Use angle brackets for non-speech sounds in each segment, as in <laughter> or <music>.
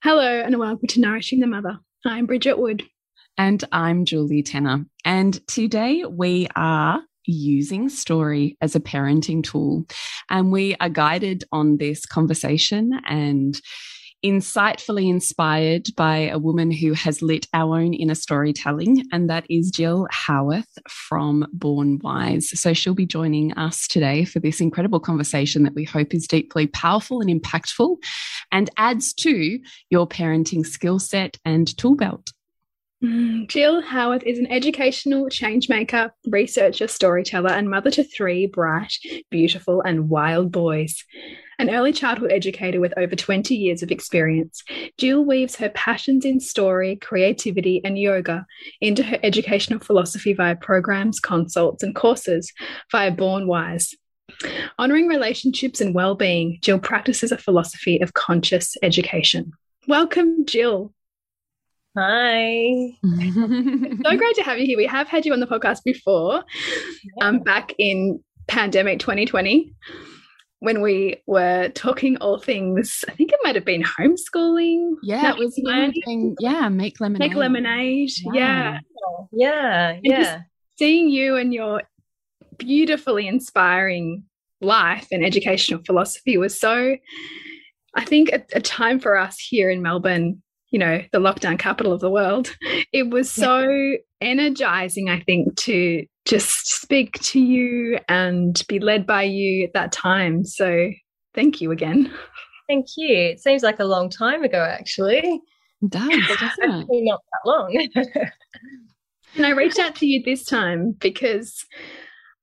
Hello, and welcome to Nourishing the Mother. I'm Bridget Wood. And I'm Julie Tenner. And today we are using story as a parenting tool. And we are guided on this conversation and insightfully inspired by a woman who has lit our own inner storytelling, and that is Gill Howarth from Born Wise. So she'll be joining us today for this incredible conversation that we hope is deeply powerful and impactful and adds to your parenting skill set and tool belt. Mm, Gill Howarth is an educational changemaker, researcher, storyteller, and mother to three bright, beautiful, and wild boys. An early childhood educator with over 20 years of experience, Gill weaves her passions in story, creativity, and yoga into her educational philosophy via programs, consults, and courses via Born Wise. Honoring relationships and well being, Gill practices a philosophy of conscious education. Welcome, Gill. Hi. <laughs> so great to have you here. We have had you on the podcast before, um, back in pandemic 2020 when we were talking all things, I think it might have been homeschooling. Yeah, it was learning. Yeah, make lemonade. Make lemonade. Yeah. Yeah. Yeah. yeah. Seeing you and your beautifully inspiring life and educational philosophy was so, I think, a, a time for us here in Melbourne you know the lockdown capital of the world it was so yeah. energizing i think to just speak to you and be led by you at that time. So thank you again. Thank you. It seems like a long time ago, actually. It does, doesn't it? Not that long. <laughs> and I reached out to you this time because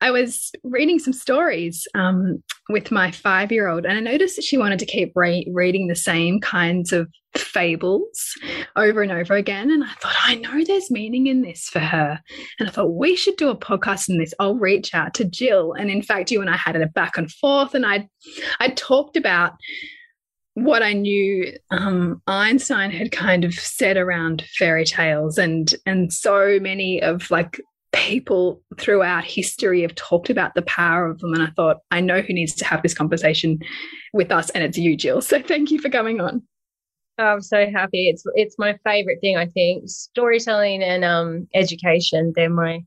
I was reading some stories um, with my five year old, and I noticed that she wanted to keep re reading the same kinds of fables over and over again. And I thought, I know there's meaning in this for her. And I thought, we should do a podcast on this. I'll reach out to Gill. And in fact, you and I had a back and forth, and I I talked about what I knew um, Einstein had kind of said around fairy tales and and so many of like people throughout history have talked about the power of them. And I thought, I know who needs to have this conversation with us, and it's you, Gill. So thank you for coming on. I'm so happy. It's it's my favorite thing. I think storytelling and um, education. They're my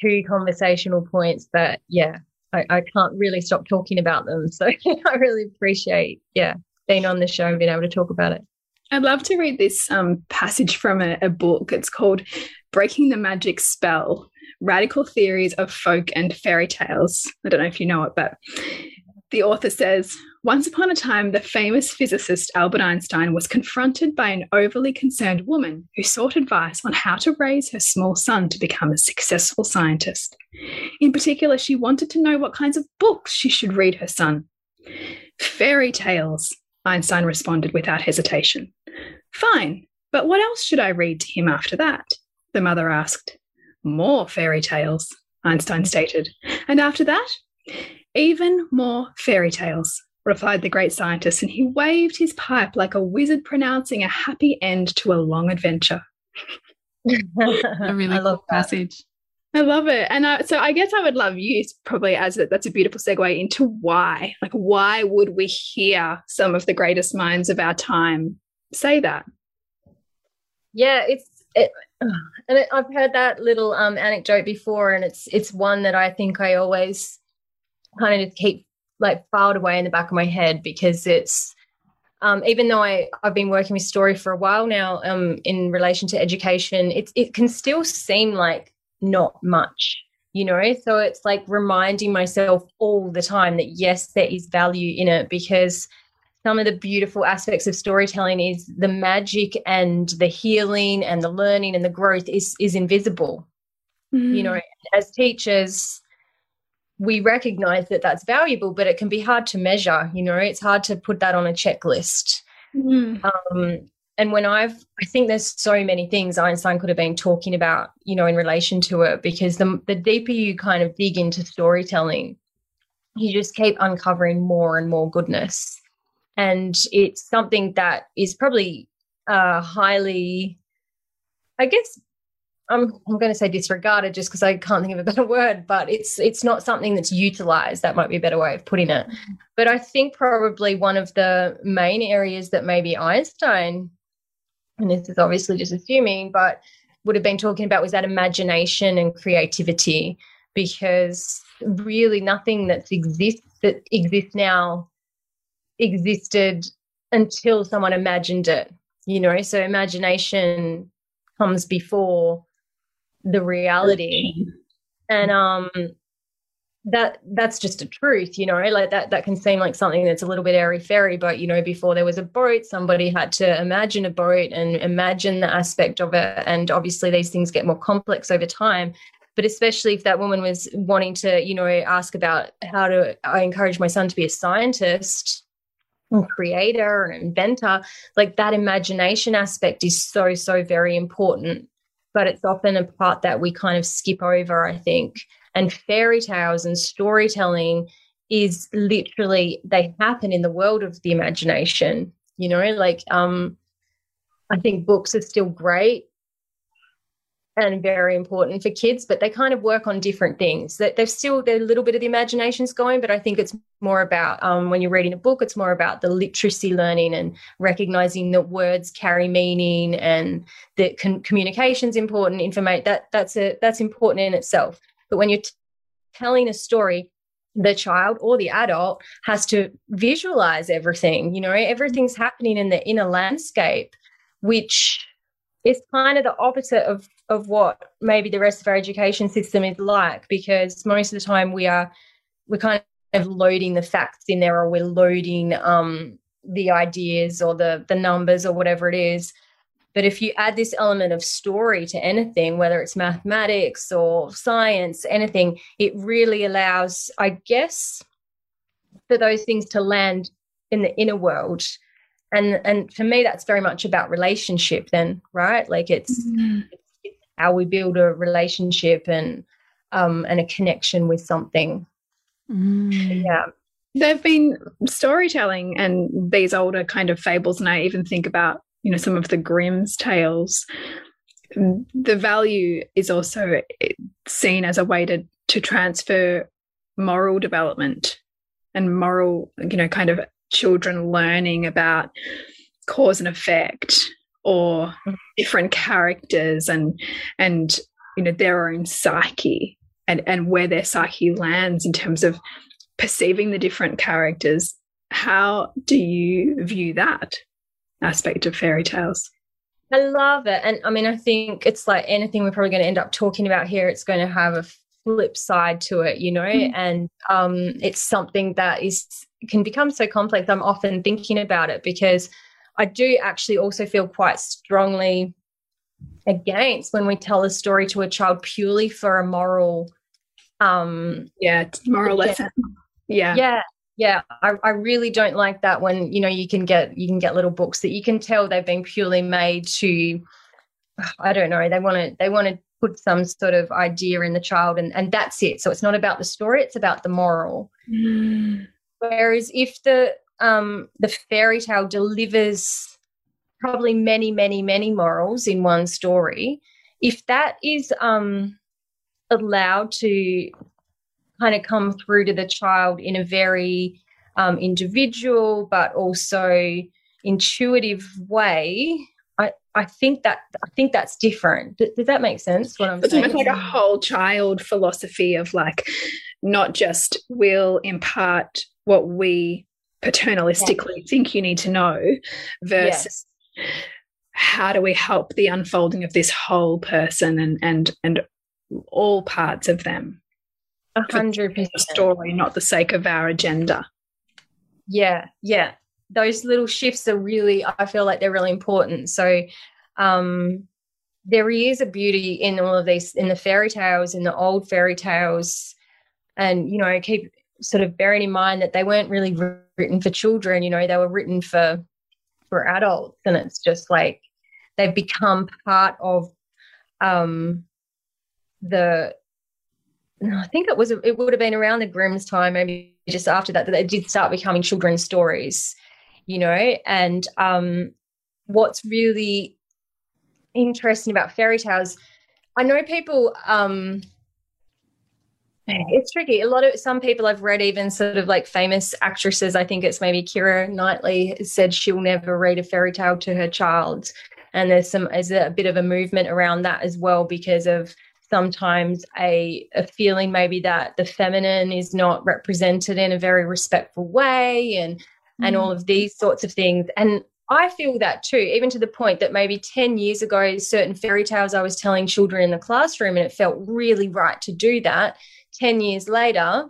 two conversational points that yeah, I, I can't really stop talking about them. So <laughs> I really appreciate yeah being on the show and being able to talk about it. I'd love to read this um, passage from a, a book. It's called Breaking the Magic Spell Radical Theories of Folk and Fairy Tales. I don't know if you know it, but the author says Once upon a time, the famous physicist Albert Einstein was confronted by an overly concerned woman who sought advice on how to raise her small son to become a successful scientist. In particular, she wanted to know what kinds of books she should read her son. Fairy tales, Einstein responded without hesitation. Fine, but what else should I read to him after that? the mother asked. More fairy tales, Einstein stated. And after that? Even more fairy tales, replied the great scientist, and he waved his pipe like a wizard pronouncing a happy end to a long adventure. <laughs> a really cool passage. I love it. And I, so I guess I would love you probably as a, that's a beautiful segue into why. Like, why would we hear some of the greatest minds of our time say that? Yeah, it's it, and it, I've heard that little um, anecdote before, and it's it's one that I think I always kind of keep like filed away in the back of my head because it's um, even though I, I've been working with story for a while now um, in relation to education, it, it can still seem like not much, you know? So it's like reminding myself all the time that yes, there is value in it because some of the beautiful aspects of storytelling is the magic and the healing and the learning and the growth is is invisible. Mm. You know, as teachers, we recognize that that's valuable, but it can be hard to measure. You know, it's hard to put that on a checklist. Mm. Um, and when I've, I think there's so many things Einstein could have been talking about, you know, in relation to it, because the the deeper you kind of dig into storytelling, you just keep uncovering more and more goodness, and it's something that is probably uh, highly, I guess, I'm I'm going to say disregarded just because I can't think of a <laughs> better word, but it's it's not something that's utilized. That might be a better way of putting it. Mm-hmm. But I think probably one of the main areas that maybe Einstein, and this is obviously just assuming, but would have been talking about was that imagination and creativity, because really nothing that exists that exists now existed until someone imagined it. You know, so imagination comes before the reality and um that that's just a truth you know like that that can seem like something that's a little bit airy fairy but you know before there was a boat somebody had to imagine a boat and imagine the aspect of it and obviously these things get more complex over time but especially if that woman was wanting to you know ask about how to i encourage my son to be a scientist and creator and inventor like that imagination aspect is so so very important but it's often a part that we kind of skip over, I think. And fairy tales and storytelling is literally they happen in the world of the imagination. You know, like um I think books are still great and very important for kids, but they kind of work on different things. That they've still they're a little bit of the imagination's going, but I think it's more about um, when you're reading a book, it's more about the literacy learning and recognizing that words carry meaning and that con- communication's important. Information that that's a that's important in itself. But when you're t- telling a story, the child or the adult has to visualize everything. You know, everything's happening in the inner landscape, which is kind of the opposite of of what maybe the rest of our education system is like because most of the time we are we're kind of loading the facts in there or we're loading um, the ideas or the the numbers or whatever it is but if you add this element of story to anything whether it's mathematics or science anything it really allows i guess for those things to land in the inner world and and for me that's very much about relationship then right like it's, mm-hmm. it's how we build a relationship and um and a connection with something mm. yeah there've been storytelling and these older kind of fables and i even think about you know some of the grimm's tales the value is also seen as a way to to transfer moral development and moral you know kind of children learning about cause and effect or mm. different characters and and you know their own psyche and and where their psyche lands in terms of perceiving the different characters how do you view that aspect of fairy tales. I love it. And i mean i think it's like anything we're probably going to end up talking about here it's going to have a flip side to it you know? Mm. and um it's something that is can become so complex. I'm often thinking about it because I do actually also feel quite strongly against when we tell a story to a child purely for a moral um yeah moral lesson. Yeah. Yeah yeah I, I really don't like that when you know you can get you can get little books that you can tell they've been purely made to i don't know they want to they want to put some sort of idea in the child and and that's it so it's not about the story it's about the moral mm. Whereas if the um, the fairy tale delivers probably many, many, many morals in one story, if that is um, allowed to kind of come through to the child in a very um, individual but also intuitive way I, I think that I think that's different. Does, does that make sense? What I'm it's saying? like a whole child philosophy of like not just we'll impart what we paternalistically yeah. think you need to know versus yes. how do we help the unfolding of this whole person and and and all parts of them. A hundred percent. story, not the sake of our agenda. Yeah, yeah. Those little shifts are really i feel like they're really important. So um there is a beauty in all of these in the fairy tales in the old fairy tales. And you know keep sort of bearing in mind that they weren't really written for children you know they were written for for adults. And it's just like they've become part of um the I think it was it would have been around the Grimm's time, maybe just after that, that they did start becoming children's stories you know, and um, what's really interesting about fairy tales, I know people, um, it's tricky. A lot of some people I've read, even sort of like famous actresses, I think it's maybe Keira Knightley said she'll never read a fairy tale to her child. And there's some, is a bit of a movement around that as well because of sometimes a, a feeling maybe that the feminine is not represented in a very respectful way and and all mm. of these sorts of things. And I feel that too, even to the point that maybe 10 years ago, certain fairy tales I was telling children in the classroom, and it felt really right to do that. 10 years later,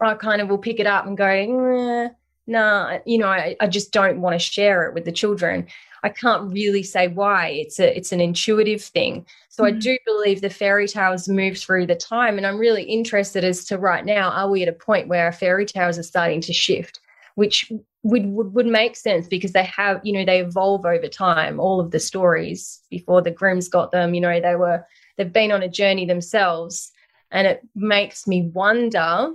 I kind of will pick it up and go, nah, you know, I, I just don't want to share it with the children. I can't really say why. It's a it's an intuitive thing. So mm. I do believe the fairy tales move through the time, and I'm really interested as to right now, are we at a point where our fairy tales are starting to shift? which would, would would make sense because they have you know they evolve over time all of the stories before the grimms got them you know they were they've been on a journey themselves and it makes me wonder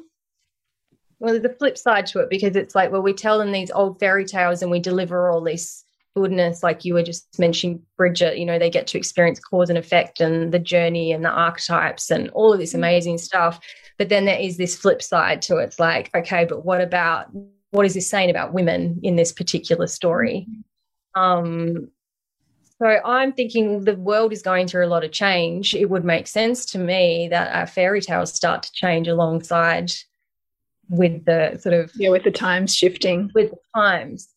well there's a flip side to it because it's like well we tell them these old fairy tales and we deliver all this goodness like you were just mentioning bridget you know they get to experience cause and effect and the journey and the archetypes and all of this mm. amazing stuff but then there is this flip side to it it's like okay but what about what is this saying about women in this particular story? Um, so I'm thinking the world is going through a lot of change. It would make sense to me that our fairy tales start to change alongside with the sort of yeah with the times shifting with the times.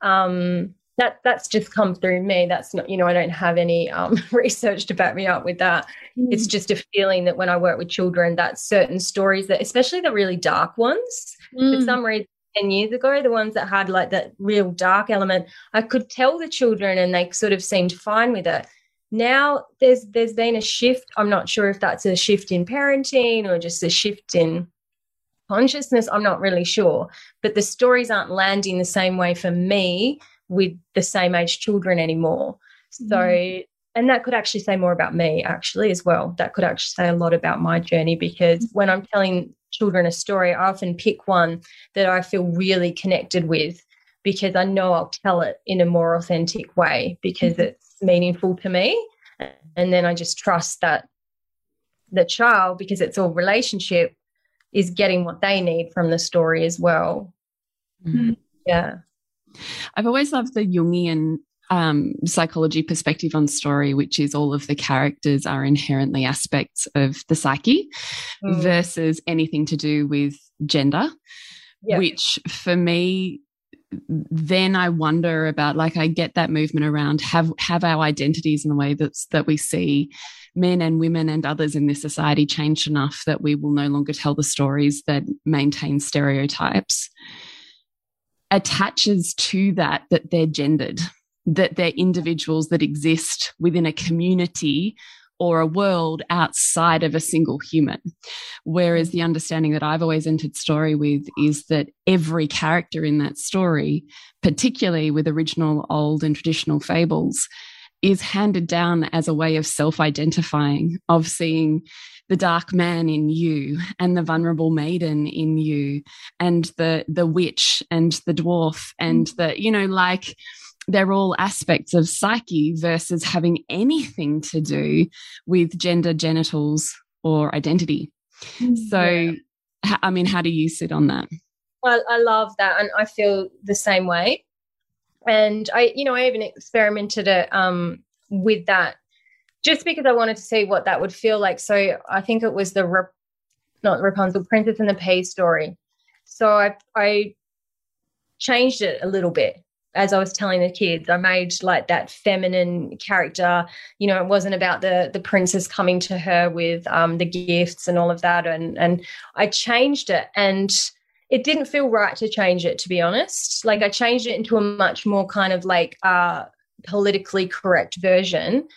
Um, that that's just come through me. That's not you know I don't have any um, <laughs> research to back me up with that. Mm. It's just a feeling that when I work with children, that certain stories that especially the really dark ones, mm. for some reason 10 years ago, the ones that had like that real dark element, I could tell the children and they sort of seemed fine with it. Now there's there's been a shift. I'm not sure if that's a shift in parenting or just a shift in consciousness. I'm not really sure. But the stories aren't landing the same way for me with the same age children anymore. So mm. and that could actually say more about me actually as well. That could actually say a lot about my journey because when I'm telling children a story, I often pick one that I feel really connected with because I know I'll tell it in a more authentic way because mm-hmm. it's meaningful to me. And then I just trust that the child, because it's all relationship, is getting what they need from the story as well. Mm-hmm. Yeah. I've always loved the Jungian um, psychology perspective on story, which is all of the characters are inherently aspects of the psyche mm. versus anything to do with gender, yeah. which for me, then I wonder about like I get that movement around have have our identities in the way that's that we see men and women and others in this society changed enough that we will no longer tell the stories that maintain stereotypes attaches to that that they're gendered that they're individuals that exist within a community or a world outside of a single human. Whereas the understanding that I've always entered story with is that every character in that story, particularly with original old and traditional fables, is handed down as a way of self identifying, of seeing the dark man in you and the vulnerable maiden in you and the the witch and the dwarf and the you know like they're all aspects of psyche versus having anything to do with gender, genitals, or identity. Mm, so, yeah. I mean, how do you sit on that? Well, I love that. And I feel the same way. And I, you know, I even experimented it um, with that just because I wanted to see what that would feel like. So I think it was the, not Rapunzel, Princess and the Pea story. So I, I changed it a little bit as I was telling the kids, I made like that feminine character. You know, it wasn't about the the princess coming to her with um, the gifts and all of that, and and I changed it, and it didn't feel right to change it. To be honest, like I changed it into a much more kind of like uh, politically correct version,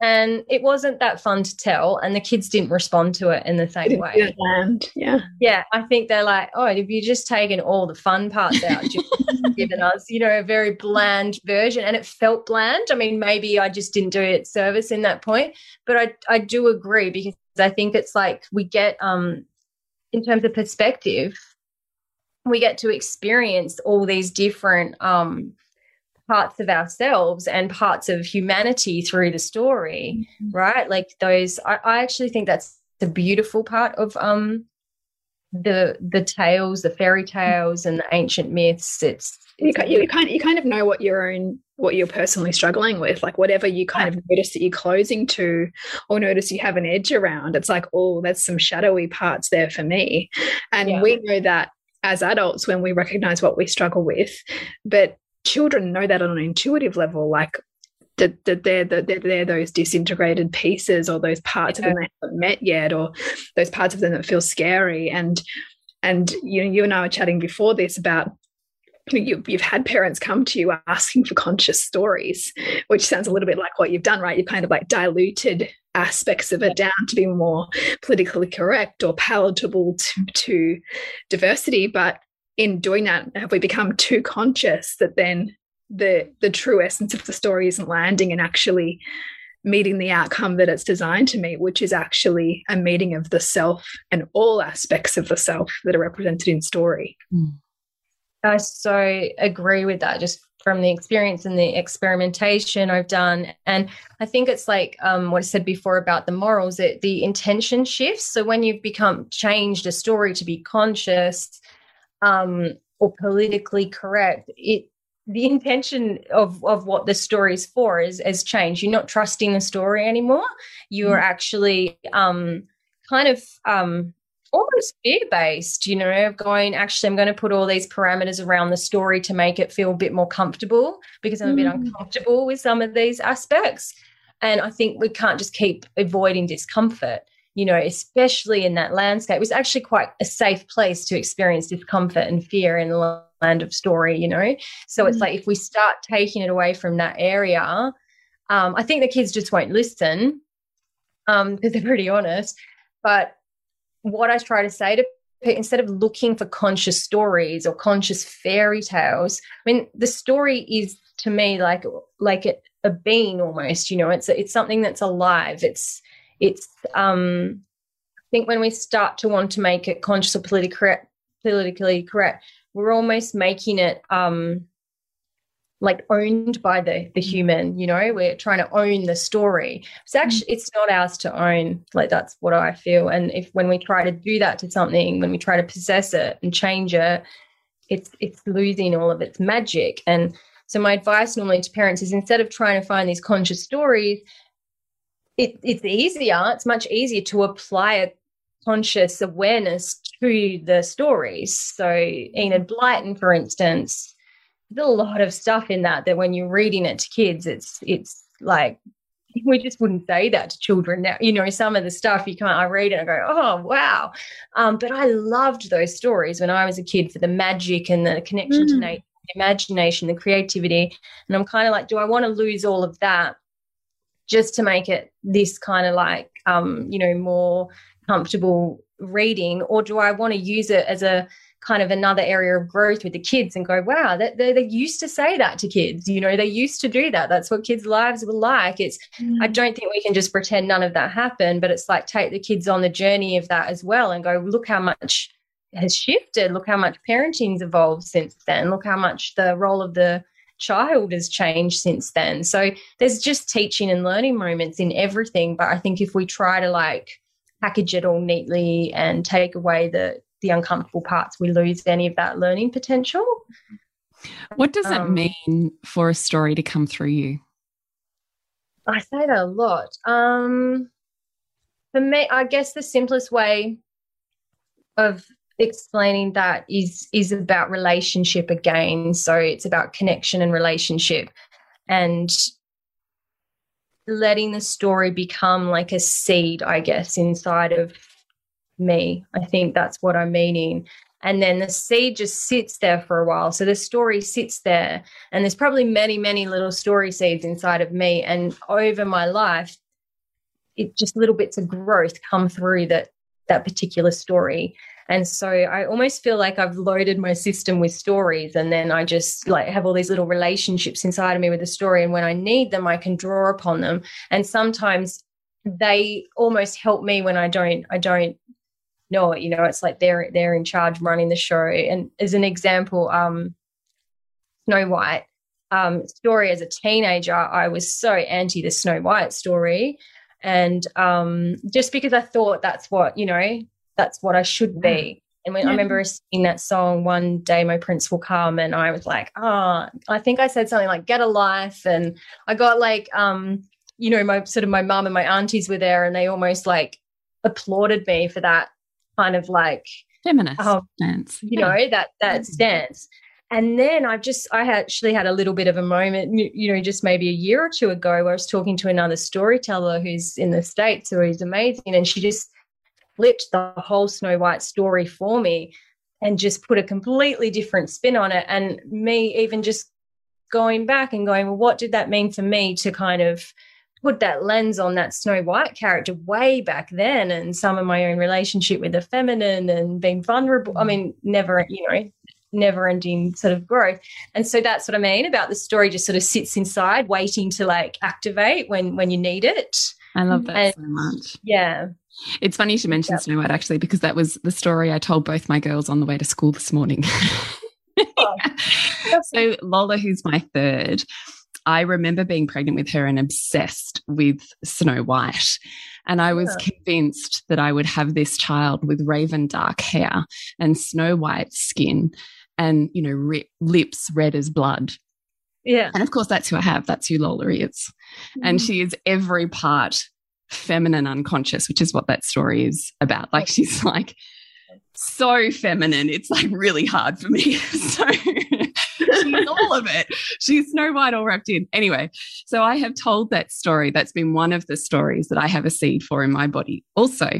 and it wasn't that fun to tell and the kids didn't respond to it in the same way. yeah. Yeah i think they're like oh have you just taken all the fun parts out? <laughs> Given us you know a very bland version. And it felt bland. I mean maybe i just didn't do it service in that point but i i do agree because i think it's like we get um in terms of perspective we get to experience all these different um parts of ourselves and parts of humanity through the story mm-hmm. right like those I, I, actually think that's the beautiful part of um the the tales the fairy tales and the ancient myths it's, it's you, you kind of you kind of know what your own what you're personally struggling with like whatever you kind of notice that you're closing to or notice you have an edge around it's like oh there's some shadowy parts there for me and yeah. we know that as adults when we recognize what we struggle with but children know that on an intuitive level, like that, that they're, that they're those disintegrated pieces or those parts yeah. of them they haven't met yet or those parts of them that feel scary. And and you know, you and I were chatting before this about you, have had parents come to you asking for conscious stories, which sounds a little bit like what you've done, right? You've kind of like diluted aspects of it down to be more politically correct or palatable to, to diversity. But in doing that have we become too conscious that then the the true essence of the story isn't landing and actually meeting the outcome that it's designed to meet which is actually a meeting of the self and all aspects of the self that are represented in story hmm. i so agree with that just from the experience and the experimentation I've done. And I think it's like um, what I said before about the morals, that the intention shifts. So when you've become changed a story to be conscious, um, or politically correct, it the intention of of what the story is for is has changed. You're not trusting the story anymore. You are mm. actually um, kind of um, almost fear based. You know, of going actually, I'm going to put all these parameters around the story to make it feel a bit more comfortable because I'm a bit mm. uncomfortable with some of these aspects. And I think we can't just keep avoiding discomfort you know, especially in that landscape, it was actually quite a safe place to experience discomfort and fear in the land of story, you know. So mm it's like if we start taking it away from that area, um, I think the kids just won't listen um, because they're pretty honest. But what I try to say to instead of looking for conscious stories or conscious fairy tales, I mean, the story is to me like like a, a being almost. You know, it's it's something that's alive. It's it's um, I think when we start to want to make it conscious or politically correct, politically correct, we're almost making it um, like owned by the the human. You know, we're trying to own the story. It's mm. actually it's not ours to own. Like that's what I feel. And if when we try to do that to something, when we try to possess it and change it, it's it's losing all of its magic. And so my advice normally to parents is instead of trying to find these conscious stories, it, it's easier, it's much easier to apply a conscious awareness to the stories. So, Enid Blyton, for instance, there's a lot of stuff in that that when you're reading it to kids, it's it's like we just wouldn't say that to children now. You know, some of the stuff you can't. I read it and I go, oh wow. Um, but I loved those stories when I was a kid for the magic and the connection mm. to nature, the imagination, the creativity. And I'm kind of like, do I want to lose all of that just to make it this kind of like um, you know more comfortable reading? Or do i want to use it as a kind of another area of growth with the kids and go wow they, they, they used to say that to kids you know they used to do that. That's what kids lives were like. It's mm. i don't think we can just pretend none of that happened but it's like take the kids on the journey of that as well and go look how much has shifted. Look how much parenting's evolved since then. Look how much the role of the child has changed since then. So there's just teaching and learning moments in everything. But I think if we try to like package it all neatly and take away the the uncomfortable parts, we lose any of that learning potential. What does um, it mean for a story to come through you? I say that a lot. Um, for me, I guess the simplest way of explaining that is is about relationship again. So it's about connection and relationship, and letting the story become like a seed, I guess, inside of me. I think that's what I'm meaning. And then the seed just sits there for a while. So the story sits there, and there's probably many, many little story seeds inside of me. And over my life, it just little bits of growth come through that that particular story. And so I almost feel like I've loaded my system with stories and then I just like have all these little relationships inside of me with the story. And when I need them, I can draw upon them. And sometimes they almost help me when I don't, I don't know it. You know, it's like they're they're in charge running the show. And as an example, um Snow White um story as a teenager, I was so anti the Snow White story. And um just because I thought that's what, you know, that's what I should be. And when yeah. I remember singing that song, one day my prince will come, and I was like, oh, I think I said something like "get a life," and I got like, um, you know, my sort of my mum and my aunties were there, and they almost like applauded me for that kind of like feminist um, stance, you yeah. know, that that stance. And then I just, I actually had a little bit of a moment, you know, just maybe a year or two ago, where I was talking to another storyteller who's in the States who is amazing. And she just flipped the whole Snow White story for me and just put a completely different spin on it. And me even just going back and going, well, what did that mean for me to kind of put that lens on that Snow White character way back then and some of my own relationship with the feminine and being vulnerable. I mm. mean, never, you know, never ending sort of growth. And so that's what I mean about the story just sort of sits inside waiting to like activate when when you need it. I love that and, so much. Yeah. It's funny to mention yep. Snow White actually, because that was the story I told both my girls on the way to school this morning. oh. <laughs> so Lola, who's my third, I remember being pregnant with her and obsessed with Snow White. And I was yeah. convinced that I would have this child with raven dark hair and snow white skin and, you know, lips red as blood. Yeah. And of course, that's who I have. That's who Lola is. Mm. And she is every part feminine unconscious, which is what that story is about. Like she's like so feminine. It's like really hard for me. <laughs> so she's all of it. She's Snow White all wrapped in. Anyway, so I have told that story. That's been one of the stories that I have a seed for in my body also.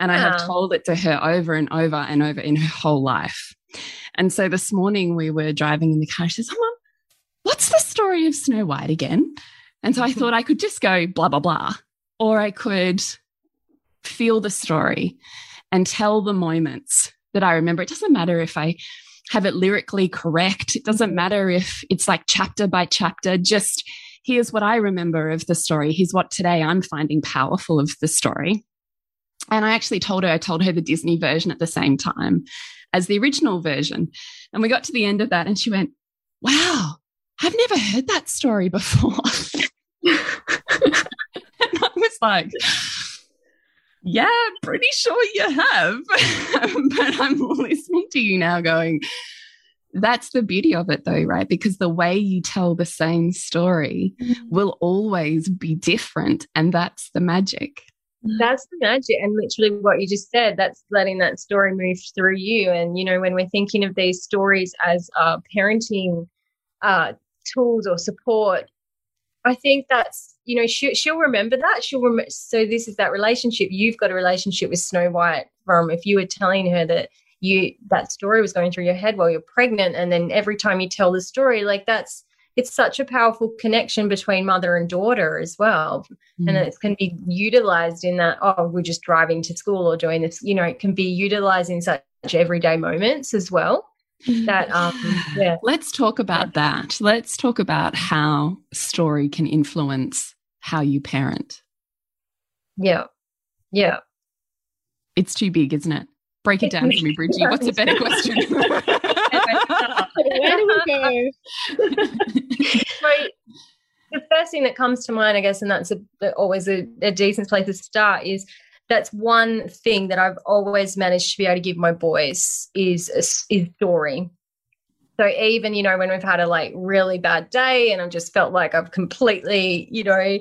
And I have ah. told it to her over and over and over in her whole life. And so this morning we were driving in the car. She says, oh, Mom, what's the story of Snow White again? And so I <laughs> thought I could just go blah, blah, blah or I could feel the story and tell the moments that I remember. It doesn't matter if I have it lyrically correct. It doesn't matter if it's like chapter by chapter. Just here's what I remember of the story. Here's what today I'm finding powerful of the story. And I actually told her, I told her the Disney version at the same time as the original version. And we got to the end of that and she went, Wow, I've never heard that story before. <laughs> and I was like, yeah, pretty sure you have. <laughs> but I'm listening to you now going, that's the beauty of it, though, right? Because the way you tell the same story mm -hmm. will always be different. And that's the magic. That's the magic. And literally what you just said, that's letting that story move through you. And, you know, when we're thinking of these stories as uh, parenting uh, tools or support, I think that's you know she, she'll remember that she'll rem- so this is that relationship you've got a relationship with Snow White from if you were telling her that you that story was going through your head while you're pregnant and then every time you tell the story like that's it's such a powerful connection between mother and daughter as well. Mm. and it can be utilized in that oh we're just driving to school or doing this you know it can be utilized in such everyday moments as well that um yeah. Let's talk about that. Let's talk about how story can influence how you parent. Yeah. Yeah. It's too big isn't it? Break it down for me bridgie. What's a better question <laughs> <laughs> where do we go so <laughs> the first thing that comes to mind i guess and that's a, always a, a decent place to start is that's one thing that I've always managed to be able to give my boys is is story. So even you know when we've had a like really bad day and I've just felt like I've completely you know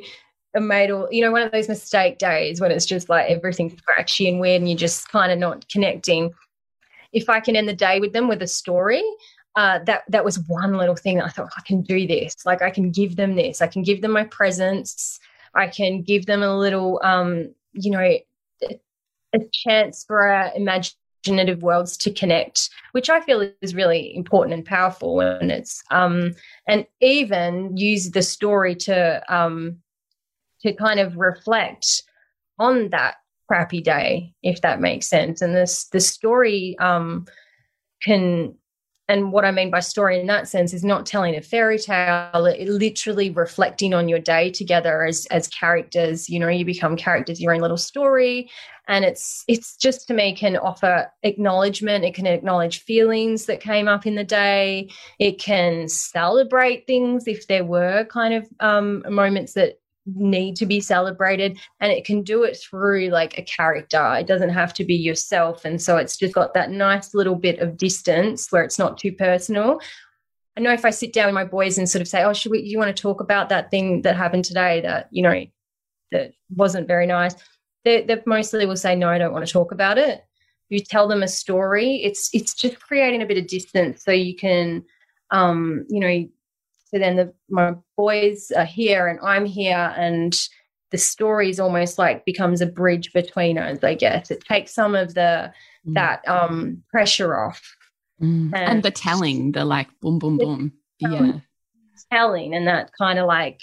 made all you know one of those mistake days when it's just like everything's scratchy and weird and you're just kind of not connecting. If I can end the day with them with a story, uh, that that was one little thing that I thought I can do this. Like I can give them this. I can give them my presence. I can give them a little, um, you know, a chance for our imaginative worlds to connect, which I feel is really important and powerful. And it's um, and even use the story to um, to kind of reflect on that crappy day, if that makes sense. And this the story um, can and what I mean by story in that sense is not telling a fairy tale, it, literally reflecting on your day together as as characters. You know, you become characters, your own little story. And it's it's just to me can offer acknowledgement. It can acknowledge feelings that came up in the day. It can celebrate things if there were kind of um, moments that need to be celebrated and it can do it through like a character. It doesn't have to be yourself and so it's just got that nice little bit of distance where it's not too personal. I know if i sit down with my boys and sort of say oh should we you want to talk about that thing that happened today that you know that wasn't very nice? They, they mostly will say no i don't want to talk about it. You tell them a story it's it's just creating a bit of distance so you can um you know so then the, my boys are here and I'm here and the story is almost like becomes a bridge between us, I guess. It takes some of the mm. that um pressure off. Mm. And, and, the telling, the like boom boom boom. Yeah. Telling and that kind of like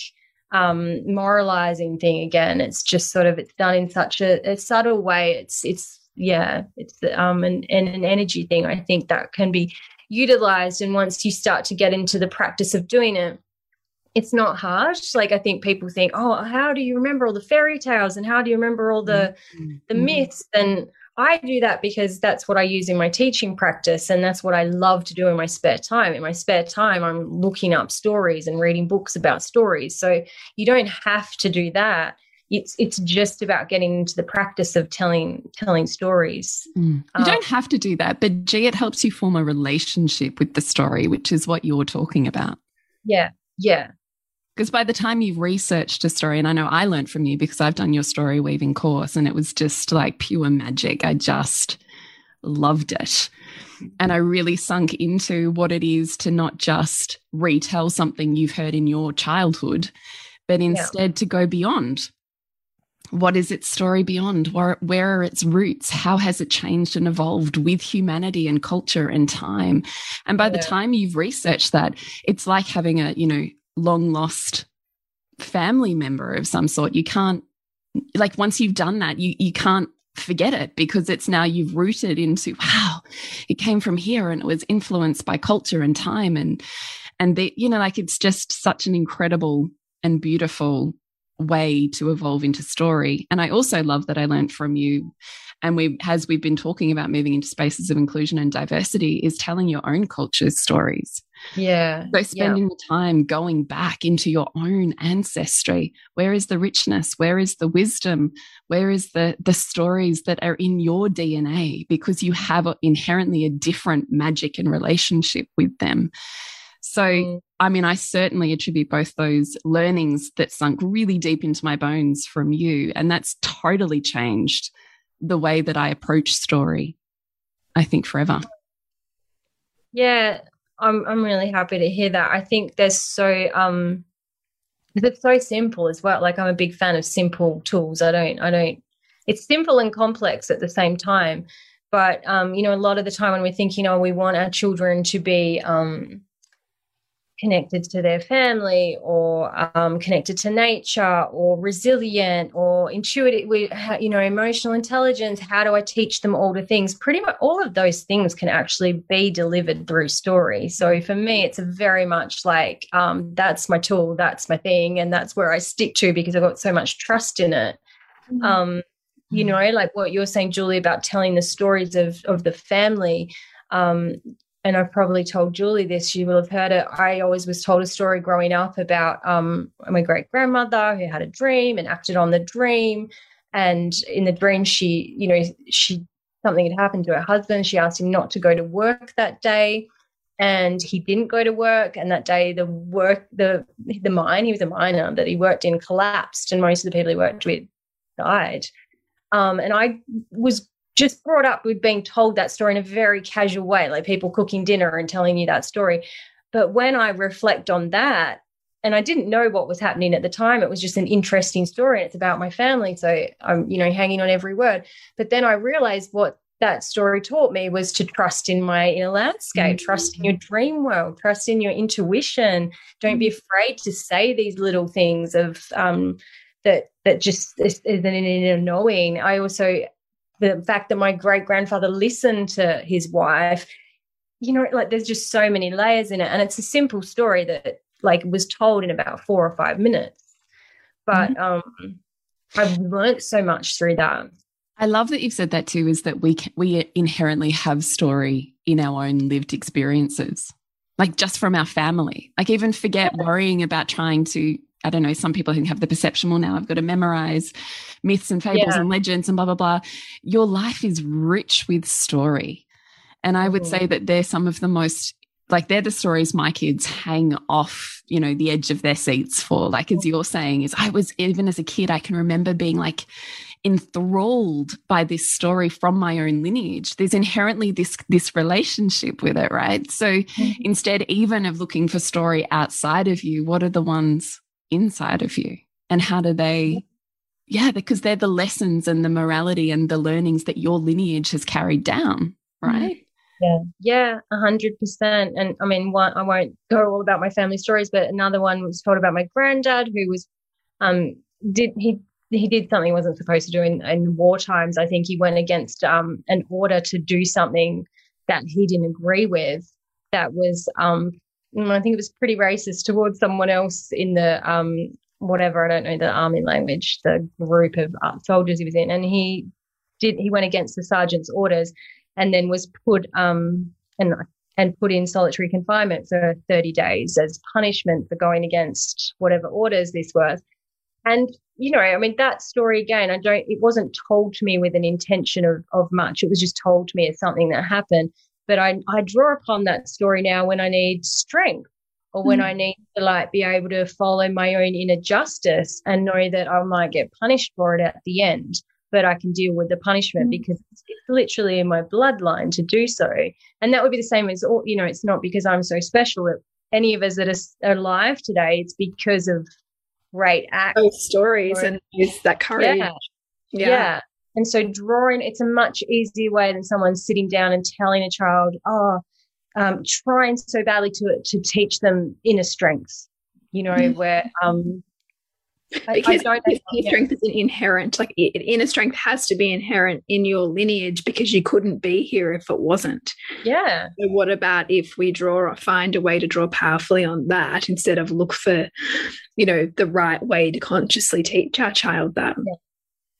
um moralizing thing again. It's just sort of it's done in such a, a subtle way. It's it's yeah, it's um an, and an energy thing. I think that can be utilized. And once you start to get into the practice of doing it, it's not hard. Like I think people think, oh, how do you remember all the fairy tales and how do you remember all the mm-hmm. the myths? And I do that because that's what I use in my teaching practice, and that's what I love to do in my spare time. In my spare time, I'm looking up stories and reading books about stories. So you don't have to do that it's it's just about getting into the practice of telling telling stories. Mm. You um, don't have to do that, but gee, it helps you form a relationship with the story, which is what you're talking about. Yeah, yeah. Because by the time you've researched a story, and I know I learned from you because I've done your story weaving course, and it was just like pure magic. I just loved it. And I really sunk into what it is to not just retell something you've heard in your childhood, but instead yeah. to go beyond what is its story beyond? Where, where are its roots? How has it changed and evolved with humanity and culture and time? And by yeah. the time you've researched that, it's like having a, you know, long lost family member of some sort. You can't, like, once you've done that, you, you can't forget it because it's now you've rooted into, wow, it came from here and it was influenced by culture and time. And, and the, you know, like, it's just such an incredible and beautiful way to evolve into story. And I also love that I learned from you. And we, as we've been talking about moving into spaces of inclusion and diversity, is telling your own culture's stories. Yeah. So spending yeah. the time going back into your own ancestry. Where is the richness? Where is the wisdom? Where is the the stories that are in your DNA? Because you have inherently a different magic and relationship with them. So, mm. I mean, I certainly attribute both those learnings that sunk really deep into my bones from you. And that's totally changed the way that I approach story, I think, forever. Yeah, I'm, I'm really happy to hear that. I think there's so, um, it's so simple as well. Like I'm a big fan of simple tools. I don't, I don't, it's simple and complex at the same time. But, um, you know, a lot of the time when we're thinking, oh, we want our children to be, um, connected to their family or um, connected to nature or resilient or intuitive you know emotional intelligence how do i teach them all the things pretty much all of those things can actually be delivered through story so for me it's very much like um, that's my tool that's my thing and that's where i stick to because i've got so much trust in it mm-hmm. um, you mm-hmm. know like what you're saying julie about telling the stories of of the family um, and I've probably told Julie this, she will have heard it. I always was told a story growing up about um, my great grandmother who had a dream and acted on the dream. And in the dream, she, you know, she something had happened to her husband. She asked him not to go to work that day, and he didn't go to work. And that day, the work, the the mine, he was a miner that he worked in, collapsed, and most of the people he worked with died. Um, and I was just brought up with being told that story in a very casual way, like people cooking dinner and telling you that story. But when I reflect on that, and I didn't know what was happening at the time. It was just an interesting story. It's about my family. So I'm, you know, hanging on every word. But then I realized what that story taught me was to trust in my inner landscape, mm-hmm. trust in your dream world, trust in your intuition. Don't be mm-hmm. afraid to say these little things of um, that that just is, is an inner knowing. I also the fact that my great grandfather listened to his wife you know like there's just so many layers in it and it's a simple story that like was told in about four or five minutes. But mm-hmm. um, I've learned so much through that. I love that you've said that too. Is that we can, we inherently have story in our own lived experiences, like just from our family. Like even forget yeah. worrying about trying to. I don't know. Some people who have the perception, well, now I've got to memorize myths and fables yeah. and legends and blah blah blah. Your life is rich with story, and I would mm. say that they're some of the most like they're the stories my kids hang off you know the edge of their seats for like as you're saying is i was even as a kid i can remember being like enthralled by this story from my own lineage there's inherently this this relationship with it right so mm -hmm. instead even of looking for story outside of you what are the ones inside of you and how do they yeah because they're the lessons and the morality and the learnings that your lineage has carried down mm-hmm. right. Yeah, yeah, a hundred percent. And I mean, one I won't go all about my family stories, but another one was told about my granddad who was, um, did he he did something he wasn't supposed to do in, in war times. I think he went against um an order to do something that he didn't agree with. That was um, I think it was pretty racist towards someone else in the um whatever I don't know the army language, the group of uh, soldiers he was in, and he did he went against the sergeant's orders and then was put um, and and put in solitary confinement for 30 days as punishment for going against whatever orders this was. And you know, I mean, that story again, I don't. It wasn't told to me with an intention of of much. It was just told to me as something that happened. But I I draw upon that story now when I need strength or when mm. I need to like be able to follow my own inner justice and know that I might get punished for it at the end but I can deal with the punishment mm. because it's, it's, literally in my bloodline to do so. And that would be the same as all, you know, it's not because I'm so special that any of us that are alive today, it's because of great acts. Those stories or, and that courage. Yeah. yeah. yeah. And so drawing, it's a much easier way than someone sitting down and telling a child, oh, um, trying so badly to to teach them inner strength, you know, mm. where um, because I, I inner strength is inherent like inner strength has to be inherent in your lineage because you couldn't be here if it wasn't. Yeah. So what about if we draw or find a way to draw powerfully on that instead of look for you know the right way to consciously teach our child that? Yeah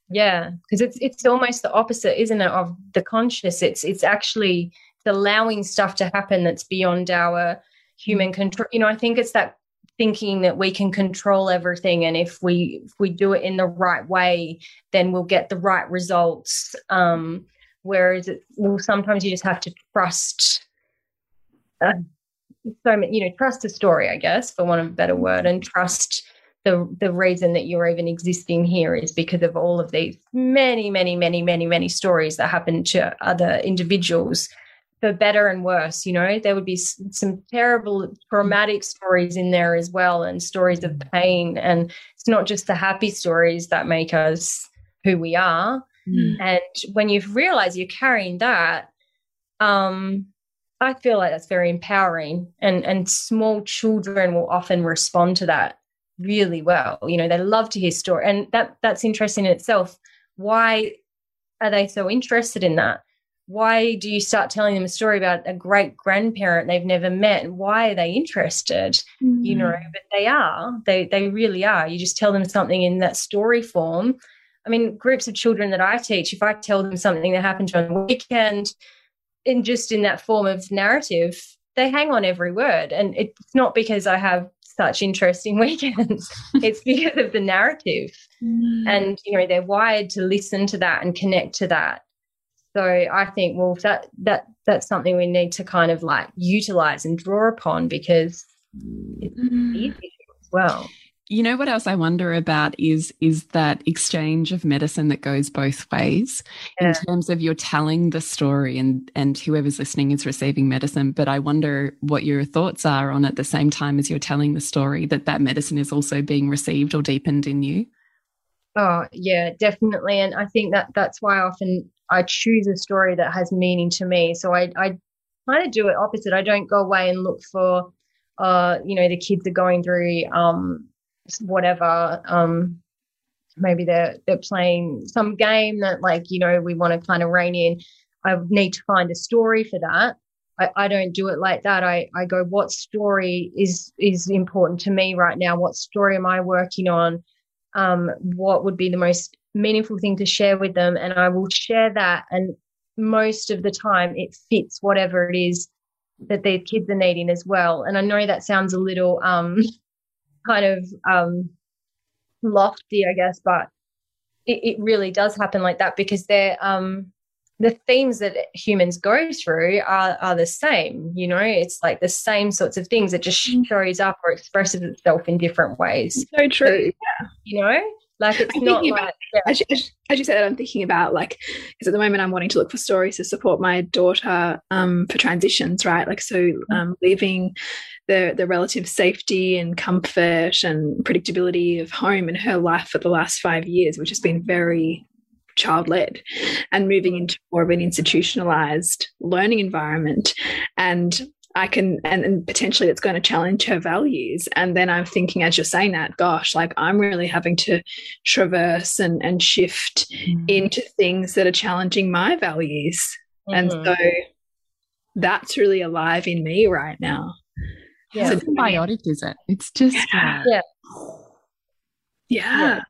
because yeah. it's it's almost the opposite isn't it of the conscious it's it's actually allowing stuff to happen that's beyond our human control. You know i think it's that thinking that we can control everything and if we if we do it in the right way then we'll get the right results. Um whereas it, well sometimes you just have to trust uh, so you know trust the story i guess for want of a better word and trust the the reason that you're even existing here is because of all of these many many many many many stories that happen to other individuals for better and worse. You know, there would be some terrible, traumatic stories in there as well, and stories of pain. And it's not just the happy stories that make us who we are. Mm. And when you realize you're carrying that, um, I feel like that's very empowering. And and small children will often respond to that really well. You know, they love to hear story, and that that's interesting in itself. Why are they so interested in that? why do you start telling them a story about a great grandparent they've never met why are they interested mm-hmm. you know but they are they they really are you just tell them something in that story form i mean groups of children that i teach if i tell them something that happened on the weekend in just in that form of narrative they hang on every word and it's not because i have such interesting <laughs> weekends. it's because of the narrative. Mm. And, you know, they're wired to listen to that and connect to that. So I think, well, that that that's something we need to kind of like utilize and draw upon because it's mm. easy as well. You know what else I wonder about is is that exchange of medicine that goes both ways yeah. in terms of you're telling the story and and whoever's listening is receiving medicine but I wonder what your thoughts are on at the same time as you're telling the story that that medicine is also being received or deepened in you. Oh, yeah, definitely and I think that that's why often I choose a story that has meaning to me. So I I kind of do it opposite. I don't go away and look for uh you know the kids are going through um whatever um maybe they're they're playing some game that like you know we want to kind of rein in. I need to find a story for that. I, I don't do it like that. I i go what story is is important to me right now? What story am i working on? Um what would be the most meaningful thing to share with them? And i will share that and most of the time it fits whatever it is that their kids are needing as well. And i know that sounds a little um kind of um, lofty, I guess, but it, it, really does happen like that because they're um, the themes that humans go through are, are the same. You know, it's like the same sorts of things. It just mm. shows up or expresses itself in different ways. So true. So, yeah. You know, like it's I'm not like about, yeah. as, you, as, you said i'm thinking about like because at the moment i'm wanting to look for stories to support my daughter um, for transitions right like so mm. um, leaving the the relative safety and comfort and predictability of home in her life for the last five years which has been very child led and moving into more of an institutionalized learning environment and I can, and, and potentially it's going to challenge her values. And then I'm thinking, as you're saying that, gosh, like I'm really having to traverse and, and shift mm. into things that are challenging my values. Mm -hmm. And mm-hmm. so that's really alive in me right now. Yeah. It's symbiotic, is it? It's just, yeah. yeah. Yeah.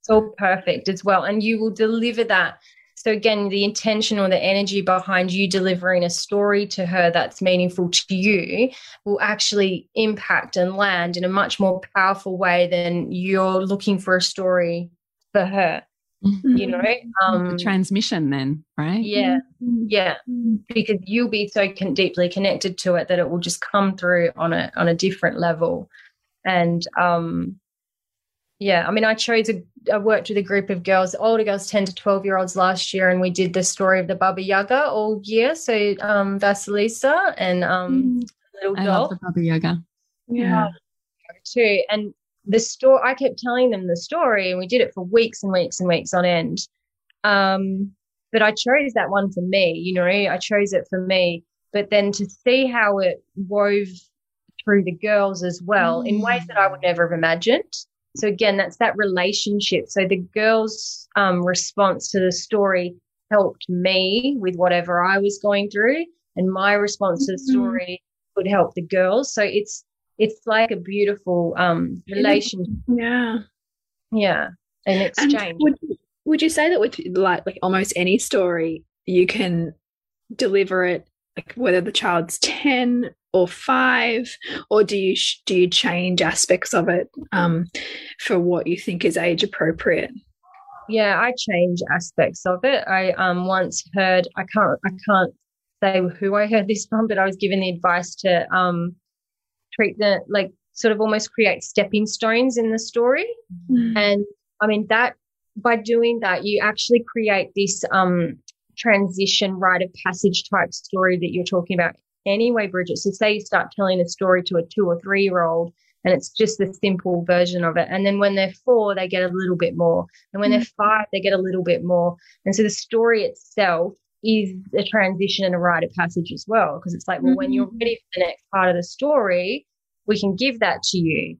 It's all perfect as well. And you will deliver that so, again, the intention or the energy behind you delivering a story to her that's meaningful to you will actually impact and land in a much more powerful way than you're looking for a story for her. Mm-hmm. You know, um, the transmission, then, right? Yeah, yeah, because you'll be so con- deeply connected to it that it will just come through on a on a different level, and um, yeah, I mean, I chose a, I worked with a group of girls, older girls, 10 to 12 year olds last year, and we did the story of the Baba Yaga all year. So, um, Vasilisa and um, mm. little I love the Baba Yaga. Yeah. Too. And the story, I kept telling them the story, and we did it for weeks and weeks and weeks on end. Um, but I chose that one for me, you know, I chose it for me. But then to see how it wove through the girls as well mm. in ways that I would never have imagined so again, that's that relationship. So the girl's um, response to the story helped me with whatever I was going through, and my response to the mm-hmm. story would help the girls. So it's it's like a beautiful um, relationship. Yeah, yeah, an exchange. Would, would you say that with like like almost any story, you can deliver it like whether the child's 10 or five or do you do you change aspects of it um, for what you think is age appropriate? Yeah i change aspects of it. I um, once heard i can't i can't say who i heard this from but i was given the advice to um, treat the like sort of almost create stepping stones in the story. Mm. and i mean that by doing that you actually create this um, transition rite of passage type story that you're talking about anyway, Bridget. So say you start telling a story to a two or three year old and it's just the simple version of it. And then when they're four, they get a little bit more. And when they're mm-hmm. five, they get a little bit more. And so the story itself is a transition and a rite of passage as well. Because it's like, well, mm-hmm. when you're ready for the next part of the story, we can give that to you.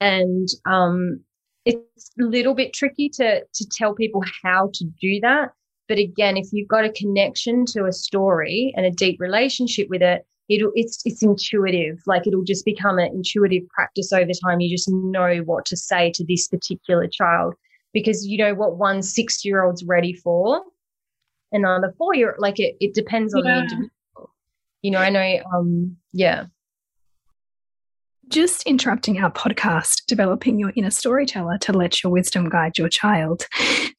And um, it's a little bit tricky to to tell people how to do that but again, if you've got a connection to a story and a deep relationship with it, it'll it's it's intuitive. Like it'll just become an intuitive practice over time. You just know what to say to this particular child because you know what one six year old's ready for. And another four year like it it depends on yeah. the individual. You know, I know um yeah. Just interrupting our podcast, developing your inner storyteller to let your wisdom guide your child,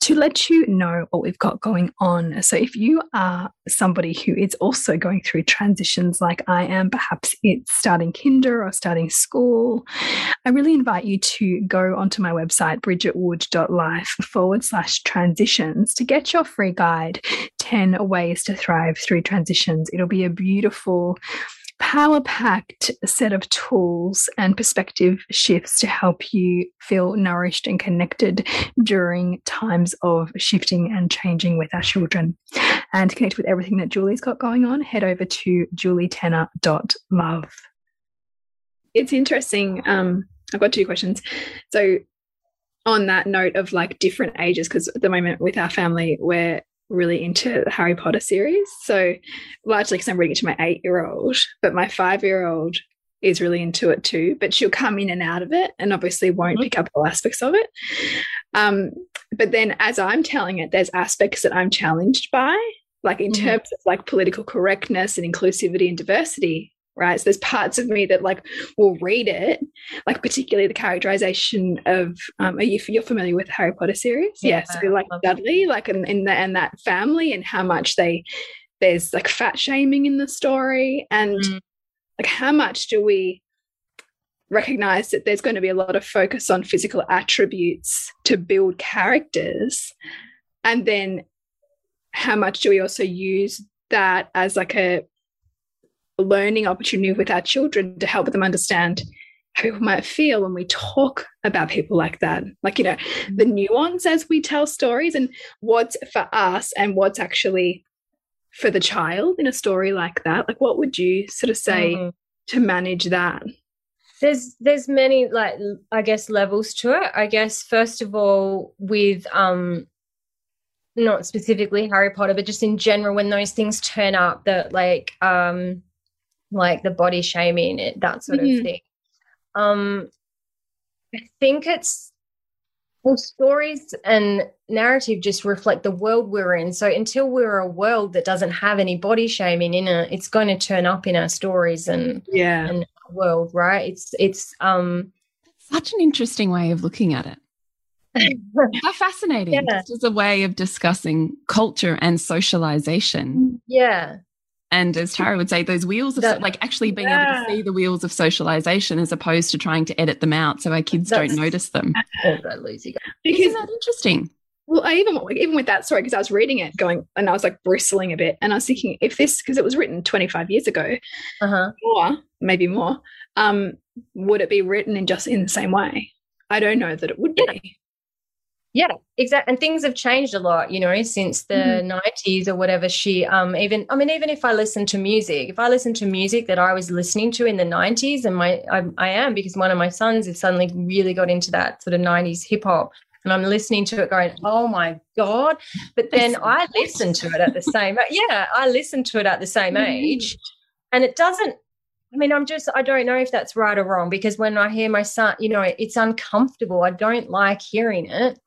to let you know what we've got going on. So, if you are somebody who is also going through transitions like I am, perhaps it's starting kinder or starting school, I really invite you to go onto my website, bridgetwood.life forward slash transitions, to get your free guide 10 ways to thrive through transitions. It'll be a beautiful power packed set of tools and perspective shifts to help you feel nourished and connected during times of shifting and changing with our children. And to connect with everything that Julie's got going on, head over to julietenner.love. It's interesting. Um, I've got two questions. So, on that note of like different ages, because at the moment with our family, we're really into the Harry Potter series. So largely because I'm reading it to my eight year old, but my five year old is really into it too. But she'll come in and out of it and obviously won't mm-hmm. pick up all aspects of it. Um, but then as I'm telling it, there's aspects that I'm challenged by, like in mm -hmm. terms of like political correctness and inclusivity and diversity right? So there's parts of me that like will read it, like particularly the characterization of. Um, are you you're familiar with the Harry Potter series? Yeah, yeah so like Dudley, like in, in the and that family, and how much they there's like fat shaming in the story, and mm. like how much do we recognize that there's going to be a lot of focus on physical attributes to build characters, and then how much do we also use that as like a learning opportunity with our children to help them understand how people might feel when we talk about people like that. Like, you know, the mm-hmm. nuance as we tell stories and what's for us and what's actually for the child in a story like that. Like, what would you sort of say mm to manage that? There's there's many like I guess levels to it. I guess first of all with um not specifically Harry Potter, but just in general, when those things turn up that like um like the body shaming, it, that sort mm -hmm. of mm-hmm. thing. Um, I think it's well, stories and narrative just reflect the world we're in. So until we're a world that doesn't have any body shaming in it, it's going to turn up in our stories and yeah, and world, right? It's it's um such an interesting way of looking at it. <laughs> How fascinating! Yeah. This is a way of discussing culture and socialization. Yeah, and as Tara would say, those wheels of that, like actually being yeah. able to see the wheels of socialization as opposed to trying to edit them out so our kids That's, don't notice them. <laughs> Because Isn't that interesting? Well, I even even with that story because I was reading it, going and I was like bristling a bit, and I was thinking if this because it was written 25 years ago, uh -huh. or maybe more, um, would it be written in just in the same way? I don't know that it would be yeah exactly and things have changed a lot you know since the mm -hmm. 90s or whatever she um even i mean even if i listen to music if i listen to music that i was listening to in the 90s and my i, I am because one of my sons has suddenly really got into that sort of 90s hip hop and i'm listening to it going oh my god but then i listen to it at the same yeah i listen to it at the same mm-hmm. age and it doesn't I mean, I'm just, I don't know if that's right or wrong because when I hear my son, you know, it's uncomfortable. I don't like hearing it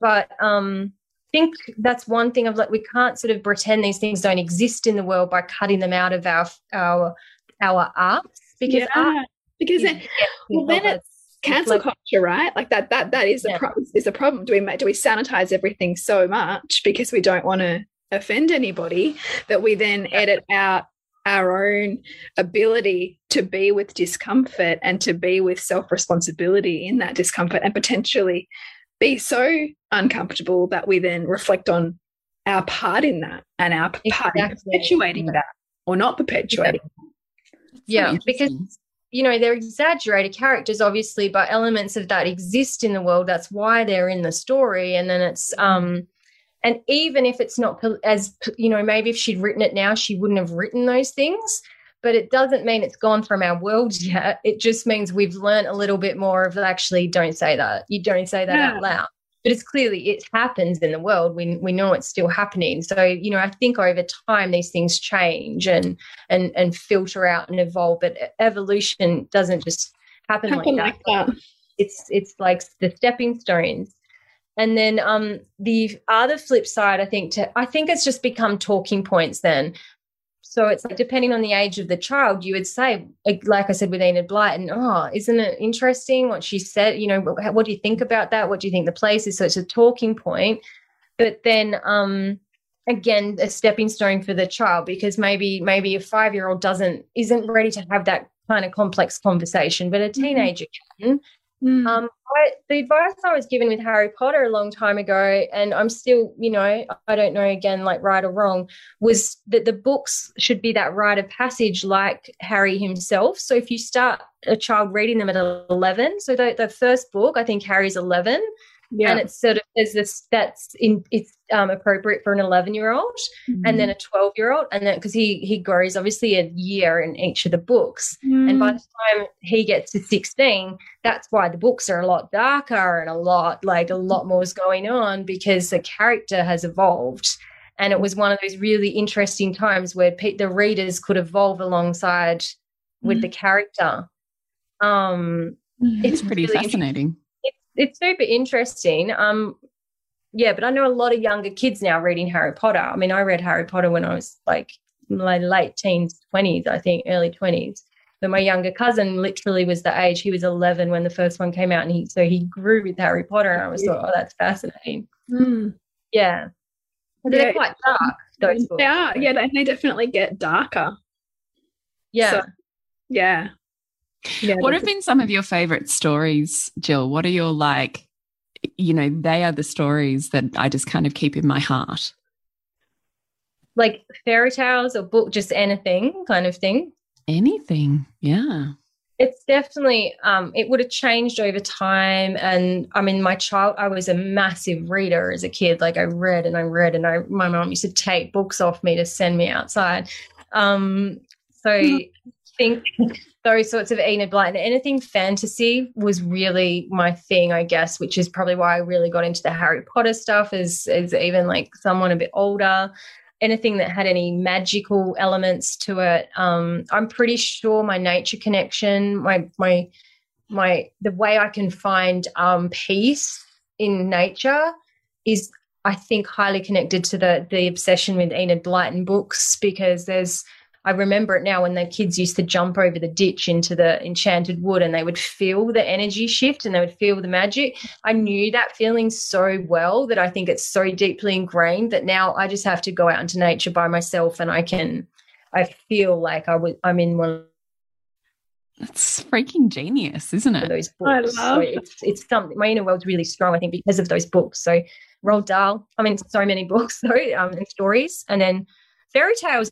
but um, I think that's one thing of like we can't sort of pretend these things don't exist in the world by cutting them out of our our our arts because yeah, art because then, well, then it's cancel culture, right? Like that that that is yeah. a problem. Is a problem. Do we do we sanitize everything so much because we don't want to offend anybody that we then edit out our own ability to be with discomfort and to be with self responsibility in that discomfort and potentially be so uncomfortable that we then reflect on our part in that and our exactly. part in perpetuating that or not perpetuating. Yeah, because you know they're exaggerated characters, obviously, but elements of that exist in the world. That's why they're in the story, and then it's um, and even if it's not as you know, maybe if she'd written it now, she wouldn't have written those things but it doesn't mean it's gone from our world <laughs> yet. It just means we've learned a little bit more of actually don't say that. You don't say that yeah. out loud. But it's clearly it happens in the world. We we know it's still happening. So, you know, I think over time these things change and and and filter out and evolve. But evolution doesn't just happen, happen like, that. like that. It's it's like the stepping stones. And then um, the other flip side, I think, to I think it's just become talking points then So it's like depending on the age of the child, you would say, like I said with Enid Blyton, oh, isn't it interesting what she said? You know, what, do you think about that? What do you think the place is? So it's a talking point. But then um again, a stepping stone for the child because maybe maybe a five year old doesn't isn't ready to have that kind of complex conversation, but a mm-hmm. teenager can. Mm. Um, I, the advice I was given with Harry Potter a long time ago, and I'm still, you know, I don't know again, like right or wrong, was that the books should be that rite of passage like Harry himself. So if you start a child reading them at 11, so the, the first book, I think Harry's 11, yeah. and it's sort of there's this that's in it's um, appropriate for an 11 year old mm-hmm. and then a 12 year old and then because he he grows obviously a year in each of the books mm. and by the time he gets to 16 that's why the books are a lot darker and a lot like a lot more is going on because the character has evolved and it was one of those really interesting times where pe- the readers could evolve alongside mm. with the character um mm. it's pretty really fascinating it's super interesting. Um, yeah, but I know a lot of younger kids now reading Harry Potter. I mean, I read Harry Potter when I was like my late teens, twenties, I think, early twenties. But my younger cousin literally was the age he was 11 when the first one came out, and he so he grew with Harry Potter, and I was yeah. thought, oh, that's fascinating. Mm. Yeah, but they're quite dark. Those books. They are, yeah, they, they definitely get darker. Yeah, so, yeah. Yeah, what have been some of your favorite stories, Gill? What are your like, you know, they are the stories that I just kind of keep in my heart. Like fairy tales or book, just anything kind of thing. Anything, yeah. It's definitely, um, it would have changed over time. And I mean, my child, I was a massive reader as a kid. Like I read and I read, and I, my mom used to take books off me to send me outside. Um, so I <laughs> think those sorts of Enid Blyton. Anything fantasy was really my thing, I guess, which is probably why I really got into the Harry Potter stuff as, as even like someone a bit older. Anything that had any magical elements to it. Um, I'm pretty sure my nature connection, my my my the way I can find um, peace in nature is I think highly connected to the the obsession with Enid Blyton books because there's I remember it now when the kids used to jump over the ditch into the enchanted wood and they would feel the energy shift and they would feel the magic. I knew that feeling so well that I think it's so deeply ingrained that now I just have to go out into nature by myself and I can, I feel like I would, I'm in one. That's freaking genius, isn't it? Those books. I love so it's, it's something, my inner world's really strong, I think, because of those books. So Roald Dahl, I mean, so many <laughs> books, though, um, and stories. And then fairy tales,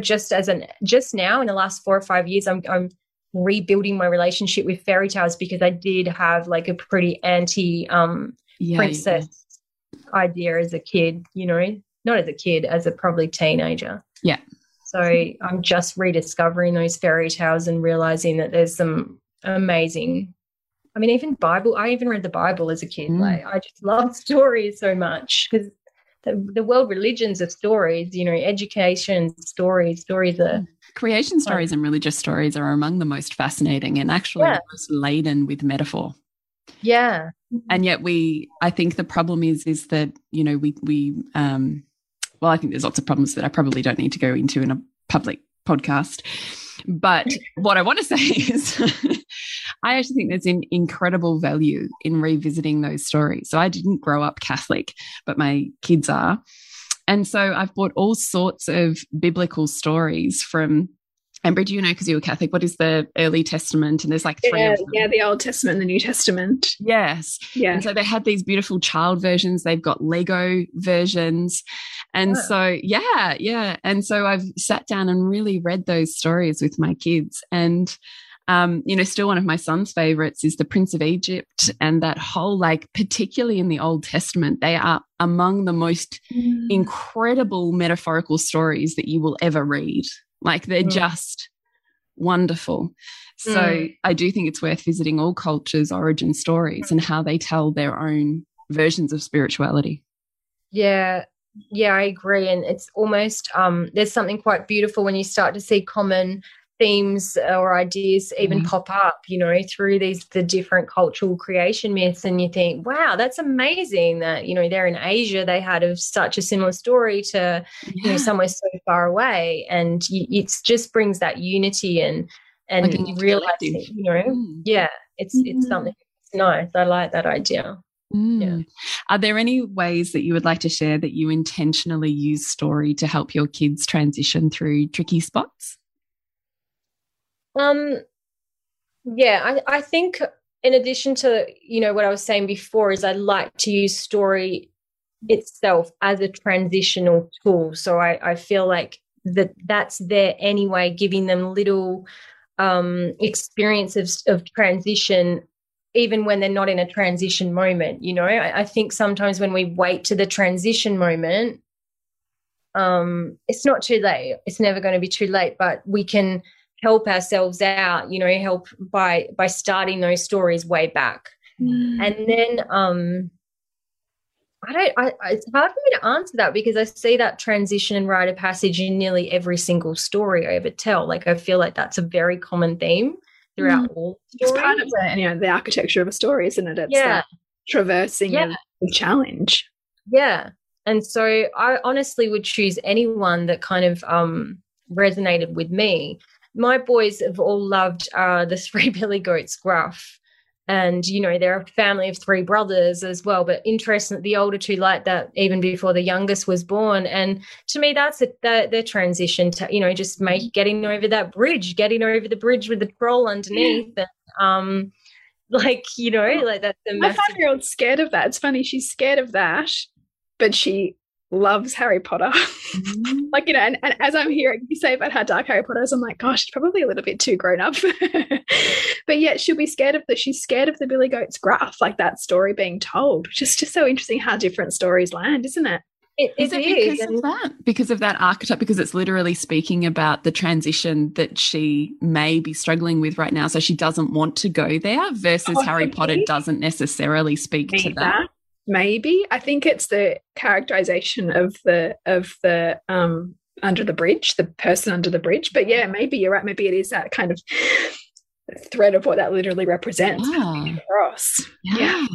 just as an just now in the last four or five years, I'm I'm rebuilding my relationship with fairy tales because I did have like a pretty anti um yeah, princess yeah. idea as a kid, you know, not as a kid, as a probably teenager. Yeah. So I'm just rediscovering those fairy tales and realizing that there's some amazing I mean, even Bible, I even read the Bible as a kid. Mm. Like I just love <laughs> stories so much because the, the world religions of stories, you know, education stories, stories are creation stories and religious stories are among the most fascinating and actually yeah. most laden with metaphor. Yeah. And yet we I think the problem is is that, you know, we we um well, I think there's lots of problems that I probably don't need to go into in a public podcast. But what I want to say <laughs> is I actually think there's an incredible value in revisiting those stories. So I didn't grow up Catholic, but my kids are. And so I've bought all sorts of biblical stories from and Bridget, you know, because you were Catholic, what is the early testament? And there's like three yeah, Yeah, the Old Testament and the New Testament. Yes. Yeah. And so they had these beautiful child versions. They've got Lego versions. And oh. so, yeah, yeah. And so I've sat down and really read those stories with my kids. And um, you know, still one of my son's favorites is the Prince of Egypt and that whole, like, particularly in the Old Testament, they are among the most mm. incredible metaphorical stories that you will ever read. Like, they're mm. just wonderful. So mm. I do think it's worth visiting all cultures' origin stories and how they tell their own versions of spirituality. Yeah, yeah, I agree. And it's almost um, there's something quite beautiful when you start to see common themes or ideas even Mm. pop up, you know, through these the different cultural creation myths, and you think, wow, that's amazing that you know they're in Asia, they had of such a similar story to you know somewhere so far away, and it just brings that unity and and Like realizing, collective. you know, Mm. yeah, it's it's Mm. something it's nice. I like that idea. Mm. Are there any ways that you would like to share that you intentionally use story to help your kids transition through tricky spots? Um, yeah, I, I think in addition to you know what I was saying before is I like to use story itself as a transitional tool. So I, I feel like that that's there anyway, giving them little um, experiences of transition, even when they're not in a transition moment. You know, I, I think sometimes when we wait to the transition moment, um, it's not too late. It's never going to be too late, but we can help ourselves out. You know, help by by starting those stories way back and then um I don't I, it's hard for me to answer that because I see that transition and rite of passage in nearly every single story I ever tell. Like I feel like that's a very common theme throughout all it's part of the you know the architecture of a story, isn't it? It's Yeah. traversing Yeah. of challenge. Yeah. And so I honestly would choose anyone that kind of um resonated with me. My boys have all loved uh the <laughs> three billy goats gruff. And you know, they're a family of three brothers as well. But interesting, the older two like that even before the youngest was born. And to me, that's a, the, their transition to you know just make getting over that bridge, getting over the bridge with the troll underneath, <laughs> and um, like you know, like that's the My massive five year old's scared of that. It's funny, she's scared of that, but she loves Harry Potter. Mm-hmm. <laughs> like, you know, and, and as I'm hearing you say about how dark Harry Potter is, I'm like, gosh, it's probably a little bit too grown up. <laughs> but yet she'll be scared of the she's scared of the Billy Goat's Gruff, like that story being told. Which is just so interesting how different stories land, isn't it? It, Is it it is, because and- of that? Because of that archetype? Because it's literally speaking about the transition that she may be struggling with right now. So she doesn't want to go there versus oh, Harry Potter doesn't necessarily speak to that. Maybe. I think it's the characterization of the of the um under the bridge, the person under the bridge. But yeah, maybe you're right. Maybe it is that kind of thread of what that literally represents Ah, across. yeah.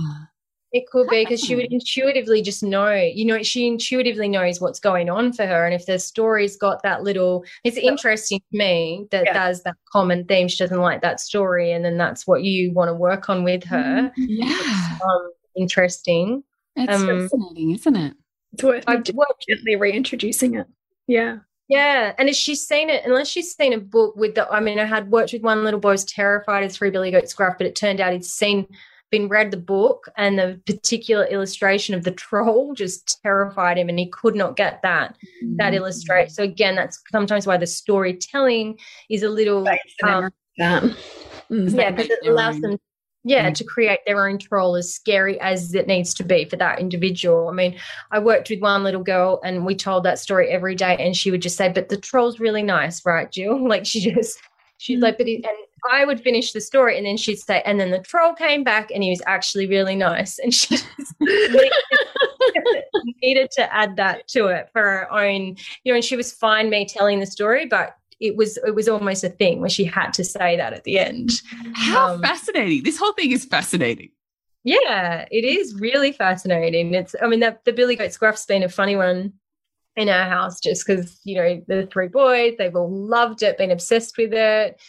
It could be because she would intuitively just know, you know, she intuitively knows what's going on for her. And if the story's got that little, it's interesting to me that Yeah. there's that common theme. She doesn't like that story. And then that's what you want to work on with her. Yeah. Um, interesting. It's Um, fascinating, isn't it? It's worth I've just worked gently reintroducing it. Yeah. Yeah, and if she's seen it, unless she's seen a book with the, I mean, I had worked with one little boy who was terrified of Three Billy Goats Gruff, but it turned out he'd seen, been read the book, and the particular illustration of the <laughs> troll just terrified him, and he could not get that Mm. that illustrate. So again, that's sometimes why the storytelling is a little, Thanks um. Mm. yeah, because it allows them, yeah, Mm. to create their own troll as scary as it needs to be for that individual. I mean, I worked with one little girl and we told that story every day, and she would just say, "But the troll's really nice, right, Gill?" <laughs> Like she just, she's Mm. like, "But," it, and I would finish the story, and then she'd say, "And then the troll came back, and he was actually really nice," and she <laughs> just needed, <laughs> needed to add that to it for her own, you know. And she was fine me telling the story, but. It was it was almost a thing where she had to say that at the end. How um, fascinating. This whole thing is fascinating. Yeah, it is really fascinating. It's, I mean, that the Billy Goats Gruff's been a funny one in our house just because, you know, the three boys, they've all loved it, been obsessed with it.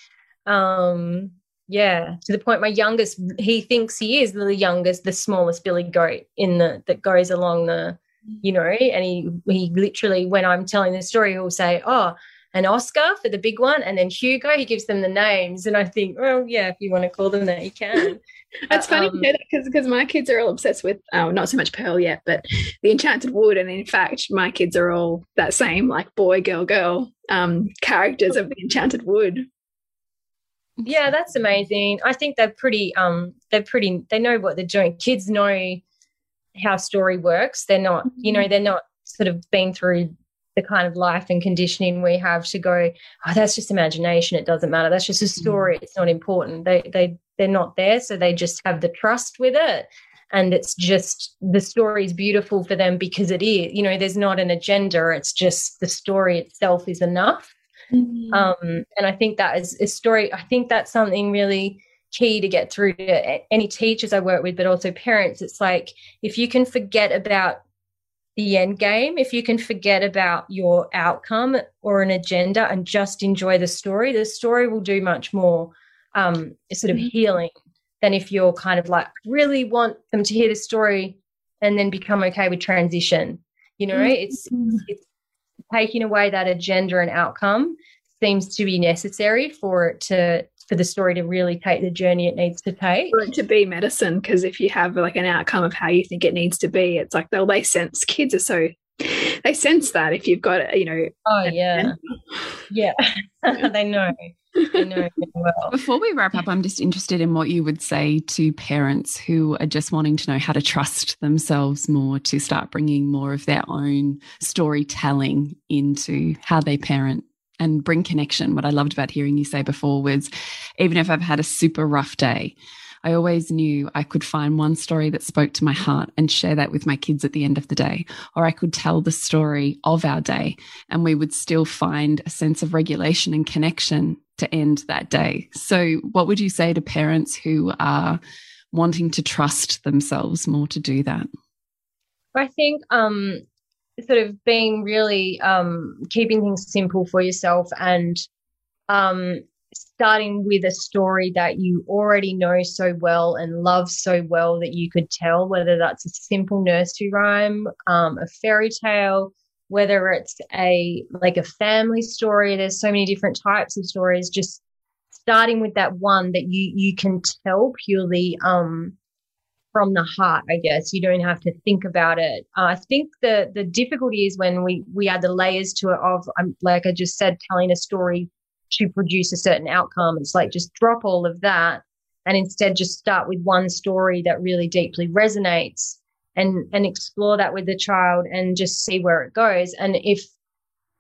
Um, yeah, to the point my youngest, he thinks he is the youngest, the smallest Billy Goat in the, that goes along the, you know, and he, he literally, when I'm telling the story, he'll say, oh, an Oscar for the big one, and then Hugo, he gives them the names. And I think, well, yeah, if you want to call them that, you can. <laughs> That's funny Um, to say that because because my kids are all obsessed with oh not so much Pearl yet, but the Enchanted Wood, and in fact, my kids are all that same like boy, girl, girl um, characters of the Enchanted Wood. yeah that's amazing i think they're pretty um they're pretty they know what they're doing kids know how story works they're not you know they're not sort of been through the kind of life and conditioning we have to go oh that's just imagination. It doesn't matter. That's just a story. It's not important. They they they're not there so they just have the trust with it. And it's just the story is beautiful for them because it is you know there's not an agenda. It's just the story itself is enough. Mm. Um, and I think that is a story. I think that's something really key to get through to any teachers I work with, but also parents. It's like if you can forget about the end game, if you can forget about your outcome or an agenda and just enjoy the story, the story will do much more um, sort of mm-hmm. healing than if you're kind of like really want them to hear the story and then become okay with transition. You know, mm-hmm. it's, it's taking away that agenda and outcome seems to be necessary for it to for the story to really take the journey it needs to take. For it to be medicine, because if you have like an outcome of how you think it needs to be, it's like they'll they sense kids are so they sense that if you've got you know oh yeah yeah <laughs> they know they know <laughs> well. before we wrap up i'm just interested in what you would say to parents who are just wanting to know how to trust themselves more to start bringing more of their own storytelling into how they parent and bring connection. What I loved about hearing you say before was even if I've had a super rough day, I always knew I could find one story that spoke to my heart and share that with my kids at the end of the day. Or I could tell the story of our day and we would still find a sense of regulation and connection to end that day. So, what would you say to parents who are wanting to trust themselves more to do that? I think um, sort of being really um, keeping things simple for yourself and um, starting with a story that you already know so well and love so well that you could tell, whether that's a simple nursery rhyme, um, a fairy tale, whether it's a like a family story. There's so many different types of stories. Just starting with that one that you you can tell purely um, from the heart, I guess. You don't have to think about it. Uh, I think the the difficulty is when we we add the layers to it of um, like I just said, telling a story to produce a certain outcome. It's like just drop all of that and instead just start with one story that really deeply resonates and and explore that with the child and just see where it goes. And if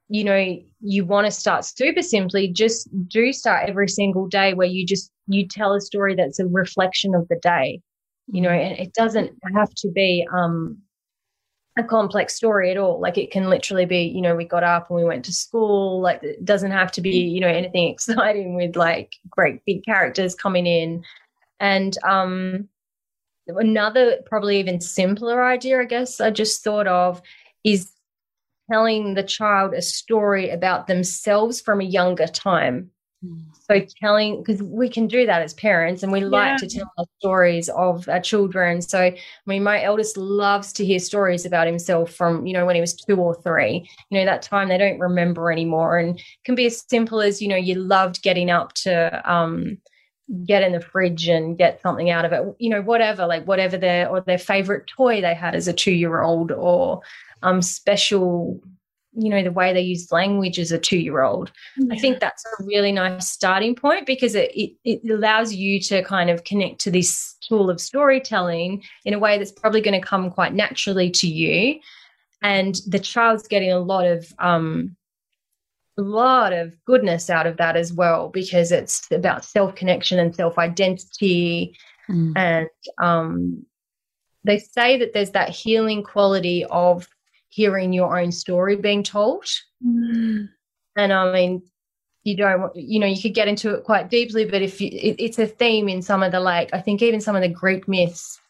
you know you want to start super simply, just do start every single day where you just you tell a story that's a reflection of the day you know and it doesn't have to be um a complex story at all. Like it can literally be you know we got up and we went to school. Like it doesn't have to be you know anything <laughs> exciting with like great big characters coming in. And um another probably even simpler idea i guess i just thought of is telling the child a story about themselves from a younger time so telling because we can do that as parents and we like to tell our stories of our children. So I mean my eldest loves to hear stories about himself from, you know, when he was two or three. You know, that time they don't remember anymore. And can be as simple as, you know, you loved getting up to um get in the fridge and get something out of it you know whatever like whatever their or their favorite toy they had as a 2 year old or um special you know the way they use language as a two year old yeah. i think that's a really nice starting point because it, it, it allows you to kind of connect to this tool of storytelling in a way that's probably going to come quite naturally to you and the child's getting a lot of um a lot of goodness out of that as well because it's about self connection and self identity mm. and um they say that there's that healing quality of hearing your own story being told. Mm. And I mean, you don't, you know, you could get into it quite deeply, but if you, it, it's a theme in some of the, like, I think even some of the Greek myths,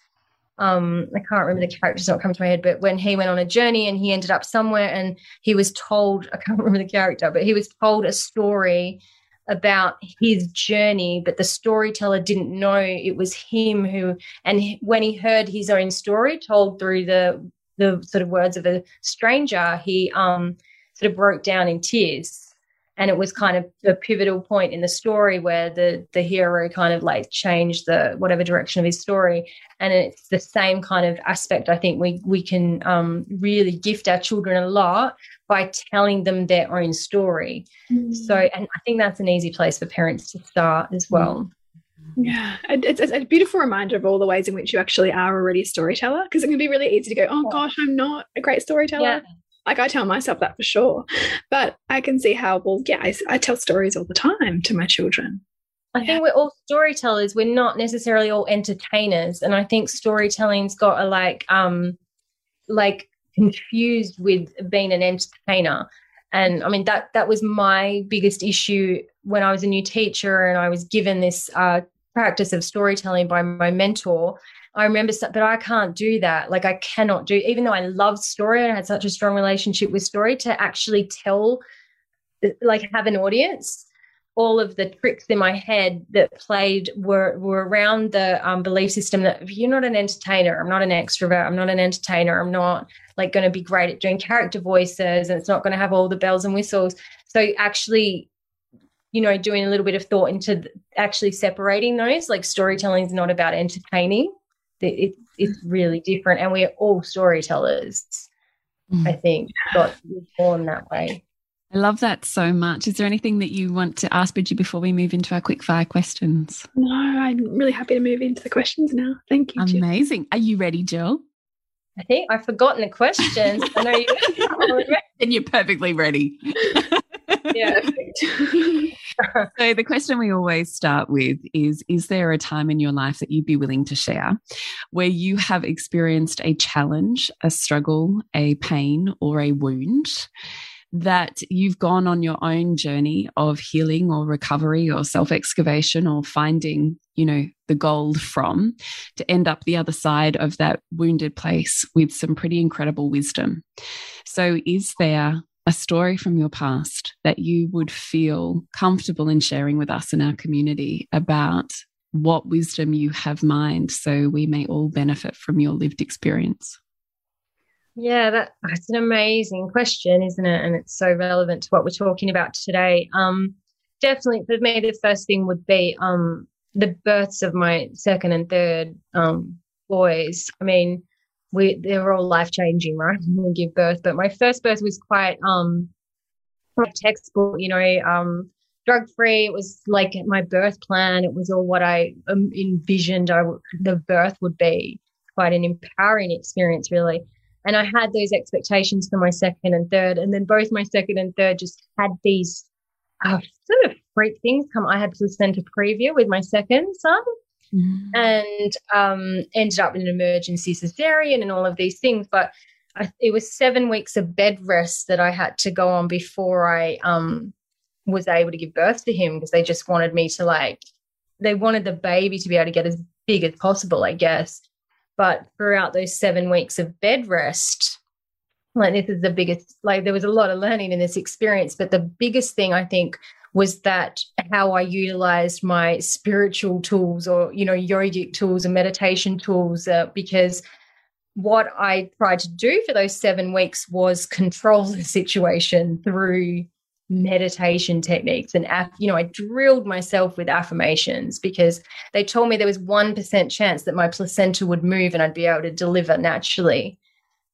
um, I can't remember the characters, not come to my head, but when he went on a journey and he ended up somewhere and he was told, I can't <laughs> remember the character, but he was told a story about his journey, but the storyteller didn't know it was him who, and when he heard his own story told through the the sort of words of a stranger, he um, sort of broke down in tears. And it was kind of a pivotal point in the story where the the hero kind of like changed the whatever direction of his story. And it's the same kind of aspect. I think we we can um, really gift our children a lot by telling them their own story. Mm. So, and I think that's an easy place for parents to start as well. Mm. Yeah, it's, it's, a beautiful reminder of all the ways in which you actually are already a storyteller because it can be really easy to go, oh gosh, I'm not a great storyteller. Yeah. Like I tell myself that for sure. But I can see how, well, yeah, I, I tell stories all the time to my children. I yeah. think we're all storytellers. We're not necessarily all entertainers. And I think storytelling's got a like, um, like confused with being an entertainer. And I mean that that was my biggest issue when I was a new teacher and I was given this uh, practice of storytelling by my mentor. I remember, but I can't do that. Like I cannot do, even though I love story and had such a strong relationship with story, to actually tell, like have an audience all of the tricks in my head that played were were around the um, belief system that if you're not an entertainer, I'm not an extrovert, I'm not an entertainer, I'm not like going to be great at doing character voices, and it's not going to have all the bells and whistles. So actually, you know, doing a little bit of thought into actually separating those, like storytelling is not about entertaining. It, it's really different, and we're all storytellers. Mm. I think got born that way. I love that so much. Is there anything that you want to ask Bridgie before we move into our quick fire questions? No, I'm really happy to move into the questions now. Thank you. Amazing. Gill. Are you ready, Gill? I think I've forgotten the questions. I know you. <laughs> and you're perfectly ready. yeah. <laughs> <laughs> <laughs> so the question we always start with is is there a time in your life that you'd be willing to share where you have experienced a challenge a struggle a pain or a wound that you've gone on your own journey of healing or recovery or self excavation or finding, you know, the gold from to end up the other side of that wounded place with some pretty incredible wisdom. So, is there a story from your past that you would feel comfortable in sharing with us in our community about what wisdom you have mined so we may all benefit from your lived experience? Yeah, that, that's an amazing question, isn't it? And it's so relevant to what we're talking about today. Um, definitely, for me, the first thing would be um, the births of my second and third um, boys. I mean, we they were all life changing, right? <laughs> When we give birth, but my first birth was quite um, textbook, you know, um, drug free. It was like my birth plan. It was all what I um, envisioned I w- the birth would be. Quite an empowering experience, really. And I had those expectations for my second and third. And then both my second and third just had these uh, sort of freak things come. I had placenta previa with my second son mm. and um, ended up in an emergency cesarean and all of these things. But I, it was seven weeks of bed rest that I had to go on before I um, was able to give birth to him because they just wanted me to like, they wanted the baby to be able to get as big as possible, I guess. But throughout those seven weeks of bed rest, like this is the biggest, like there was a lot of learning in this experience. But the biggest thing I think was that how I utilized my spiritual tools or, you know, yogic tools and meditation tools, uh, because what I tried to do for those seven weeks was control <laughs> the situation through meditation techniques. And you know i drilled myself with affirmations because they told me there was 1% chance that my placenta would move and i'd be able to deliver naturally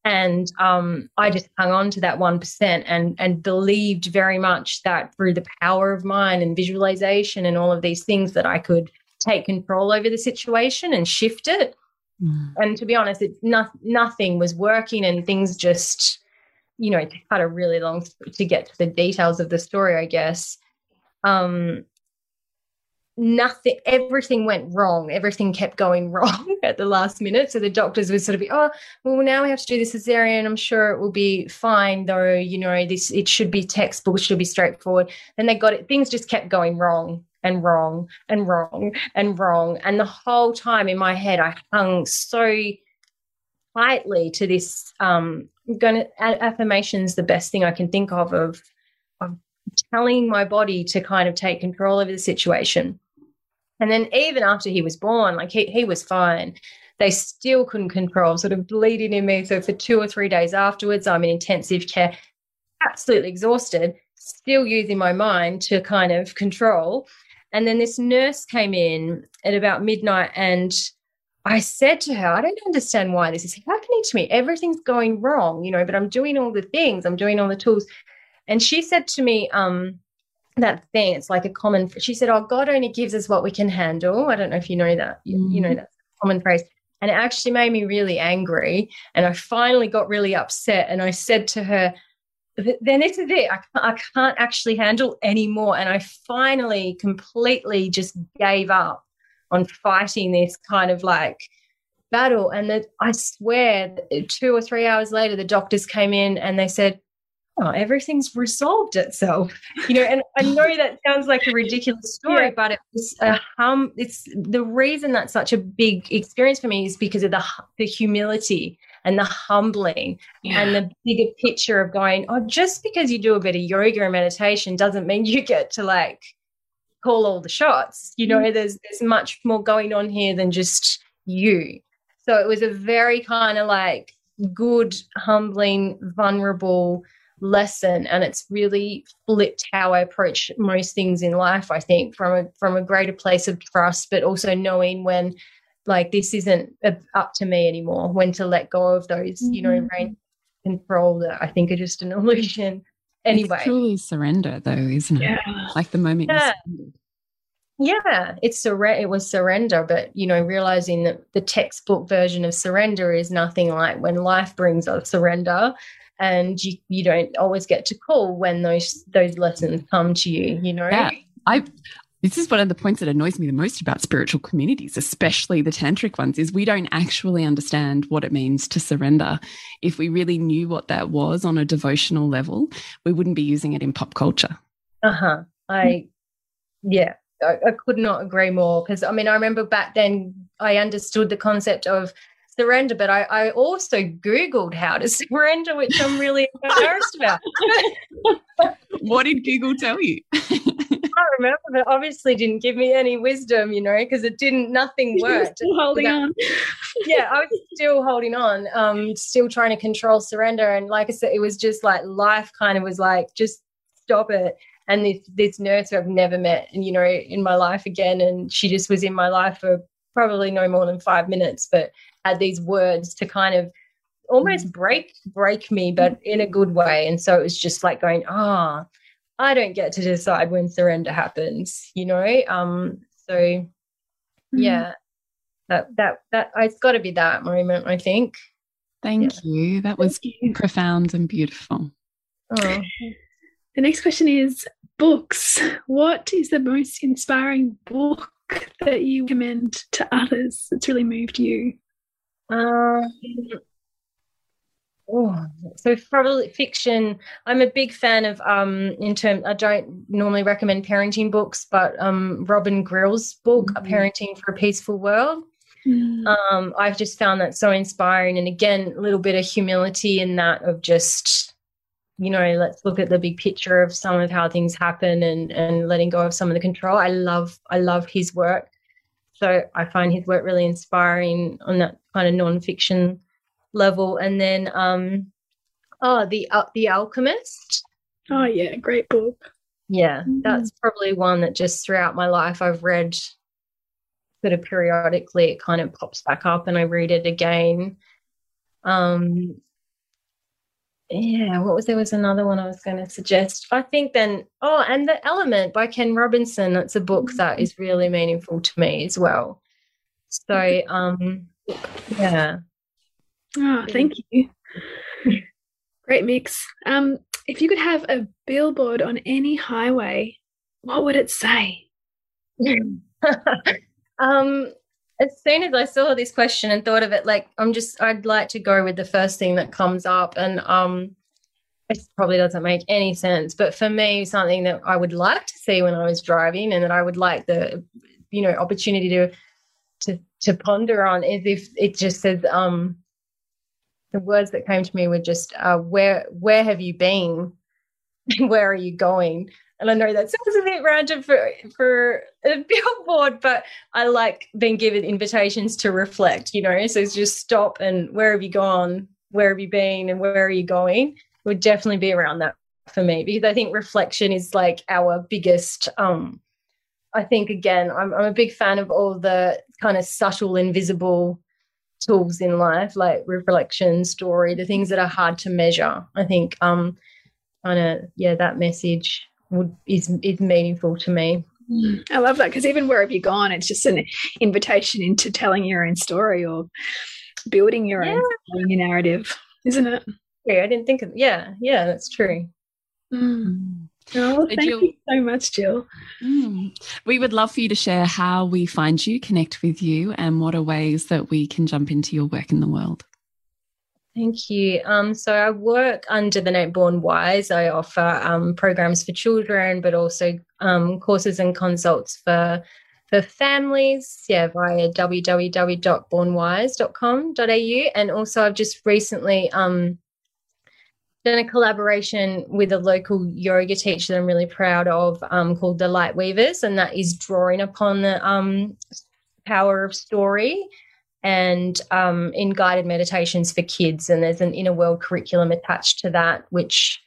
and um, i just hung on to that 1% and and believed very much that through the power of mind and visualization and all of these things that i could take control over the situation and shift it mm. and to be honest it no, nothing was working and things just you know, it had a really long to get to the details of the story, I guess. Um, nothing, everything went wrong. Everything kept going <laughs> wrong at the last minute. So the doctors would sort of be, oh, well, now we have to do the cesarean. I'm sure it will be fine, though. You know, this it should be textbook, it should be straightforward. And they got it. Things just kept going wrong and wrong and wrong and wrong. And the whole time in my head, I hung so tightly to this um, going to affirmations the best thing I can think of of of telling my body to kind of take control over the situation. And then even after he was born, like he, he was fine. They still couldn't control, sort of bleeding in me. So for two or three days afterwards, I'm in intensive care, absolutely exhausted, still using my mind to kind of control. And then this nurse came in at about midnight and I said to her, I don't understand why this is happening to me. Everything's going wrong, you know, but I'm doing all the things, I'm doing all the tools. And she said to me, um, that thing, it's like a common, she said, Oh, God only gives us what we can handle. I don't know if you know that, you, mm. you know, that's a common phrase. And it actually made me really angry. And I finally got really upset. And I said to her, then this is it. I can't, I can't actually handle anymore. And I finally completely just gave up on fighting this kind of like battle. And that I swear, two or three hours later, the doctors came in and they said, oh, everything's resolved itself. You know, and I know that sounds like a ridiculous <laughs> story, yeah. but it was a hum. It's the reason that's such a big experience for me is because of the the humility and the humbling yeah. and the bigger picture of going, oh, just because you do a bit of yoga and meditation doesn't mean you get to like call all the shots. You know, mm. there's there's much more going on here than just you. So it was a very kind of like good, humbling, vulnerable lesson and it's really flipped how I approach most things in life I think from a from a greater place of trust but also knowing when like this isn't up to me anymore when to let go of those mm-hmm. you know mm-hmm. rein control that I think are just an <laughs> illusion anyway it's truly surrender though isn't it like the moment yeah. yeah it's surrender it was surrender but you know realizing that the textbook version of surrender is nothing like when life brings us surrender and you you don't always get to call when those those lessons come to you you know yeah i this is one of the points that annoys me the most about spiritual communities, especially the tantric ones, is we don't actually understand what it means to surrender. If we really knew what that was on a devotional level, we wouldn't be using it in pop culture. Uh-huh. I yeah, I, I could not agree more. Because I mean, I remember back then I understood the concept of surrender, but I, I also Googled how to <laughs> surrender, which I'm really <laughs> embarrassed about. what did Google tell you? <laughs> I remember, but obviously didn't give me any wisdom, you know, because it didn't, nothing worked. Holding on. yeah, I was still holding on, um, still trying to control surrender. And like I said, it was just like life kind of was like, just stop it. And this this nurse who I've never met, and you know, in my life again, and she just was in my life for probably no more than five minutes, but had these words to kind of almost mm. break break me, but in a good way. And so it was just like going, ah, oh, I don't get to decide when surrender happens, you know? Um, so mm. yeah, that that that it's got to be that moment, I think. Thank yeah. you. That was profound and beautiful. Oh. The next question is books. What is the most inspiring book that you recommend to others that's really moved you? Um, oh, so probably fiction. I'm a big fan of um in term I don't normally recommend parenting books, but um Robin Grille's book, mm-hmm. Parenting for a Peaceful World. Mm-hmm. Um, I've just found that so inspiring. And again, a little bit of humility in that of just, you know, let's look at the big picture of some of how things happen and and letting go of some of the control. I love I love his work. So I find his work really inspiring on that kind of non-fiction level. And then, um, oh, the uh, the Alchemist. Oh yeah, great book. Yeah, mm-hmm. that's probably one that just throughout my life I've read sort of periodically. It kind of pops back up, and I read it again. Um, yeah, what was there was another one I was going to suggest. I think then oh, and The Element by Ken Robinson. That's a book that mm-hmm. really meaningful to me as well. So um yeah. Oh, thank you. Great mix. Um if you could have a billboard on any highway, what would it say? <laughs> um as soon as I saw this question and thought of it, like I'm just I'd like to go with the first thing that comes up, and um, it probably doesn't make any sense, but for me, something that I would like to see when I was driving, and that I would like the you know opportunity to to to ponder on is if it just says um the words that came to me were just uh, where where have you been? <laughs> Where are you going and I know that sounds a bit random for for a billboard, but I like being given invitations to reflect, you know. So just stop and where have you gone? Where have you been? And where are you going? Would definitely be around that for me because I think reflection is like our biggest um I think again, I'm I'm a big fan of all the kind of subtle, invisible tools in life, like reflection, story, the things that are hard to measure. I think um kind of yeah, that message would is is meaningful to me. Mm, I love that because even where have you gone? It's just an invitation into telling your own story or building your yeah. own your narrative, isn't it? Yeah, I didn't think of. Yeah, yeah, that's true. Mm. Oh, thank Gill, you so much, Gill. Mm, we would love for you to share how we find you, connect with you, and what are ways that we can jump into your work in the world. Thank you. Um, so I work under the name Born Wise. I offer um, programs for children, but also um, courses and consults for for families. Yeah, via www.bornwise.com.au. And also, I've just recently um, done a collaboration with a local yoga teacher that I'm really proud of, um, called the Light Weavers, and that is drawing upon the um, power of story and um, in guided meditations for kids. And there's an inner world curriculum attached to that, which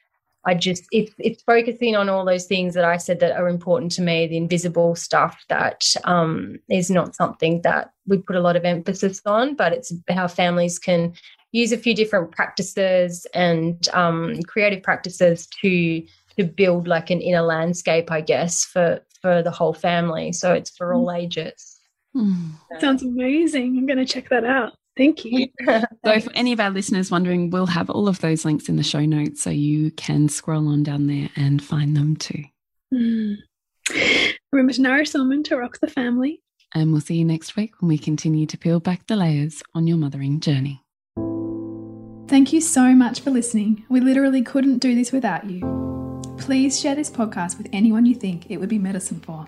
I just it's it's focusing on all those things that I said that are important to me, the invisible stuff that um, is not something that we put a lot of emphasis on, but it's how families can use a few different practices and um, creative practices to to build like an inner landscape, I guess, for for the whole family. So it's for all ages. Mm. Sounds amazing. I'm going to check that out. Thank you. <laughs> so, for any of our listeners wondering, we'll have all of those links in the show notes so you can scroll on down there and find them too. Mm. Remember to nourish someone to rock the family. And we'll see you next week when we continue to peel back the layers on your mothering journey. Thank you so much for listening. We literally couldn't do this without you. Please share this podcast with anyone you think it would be medicine for.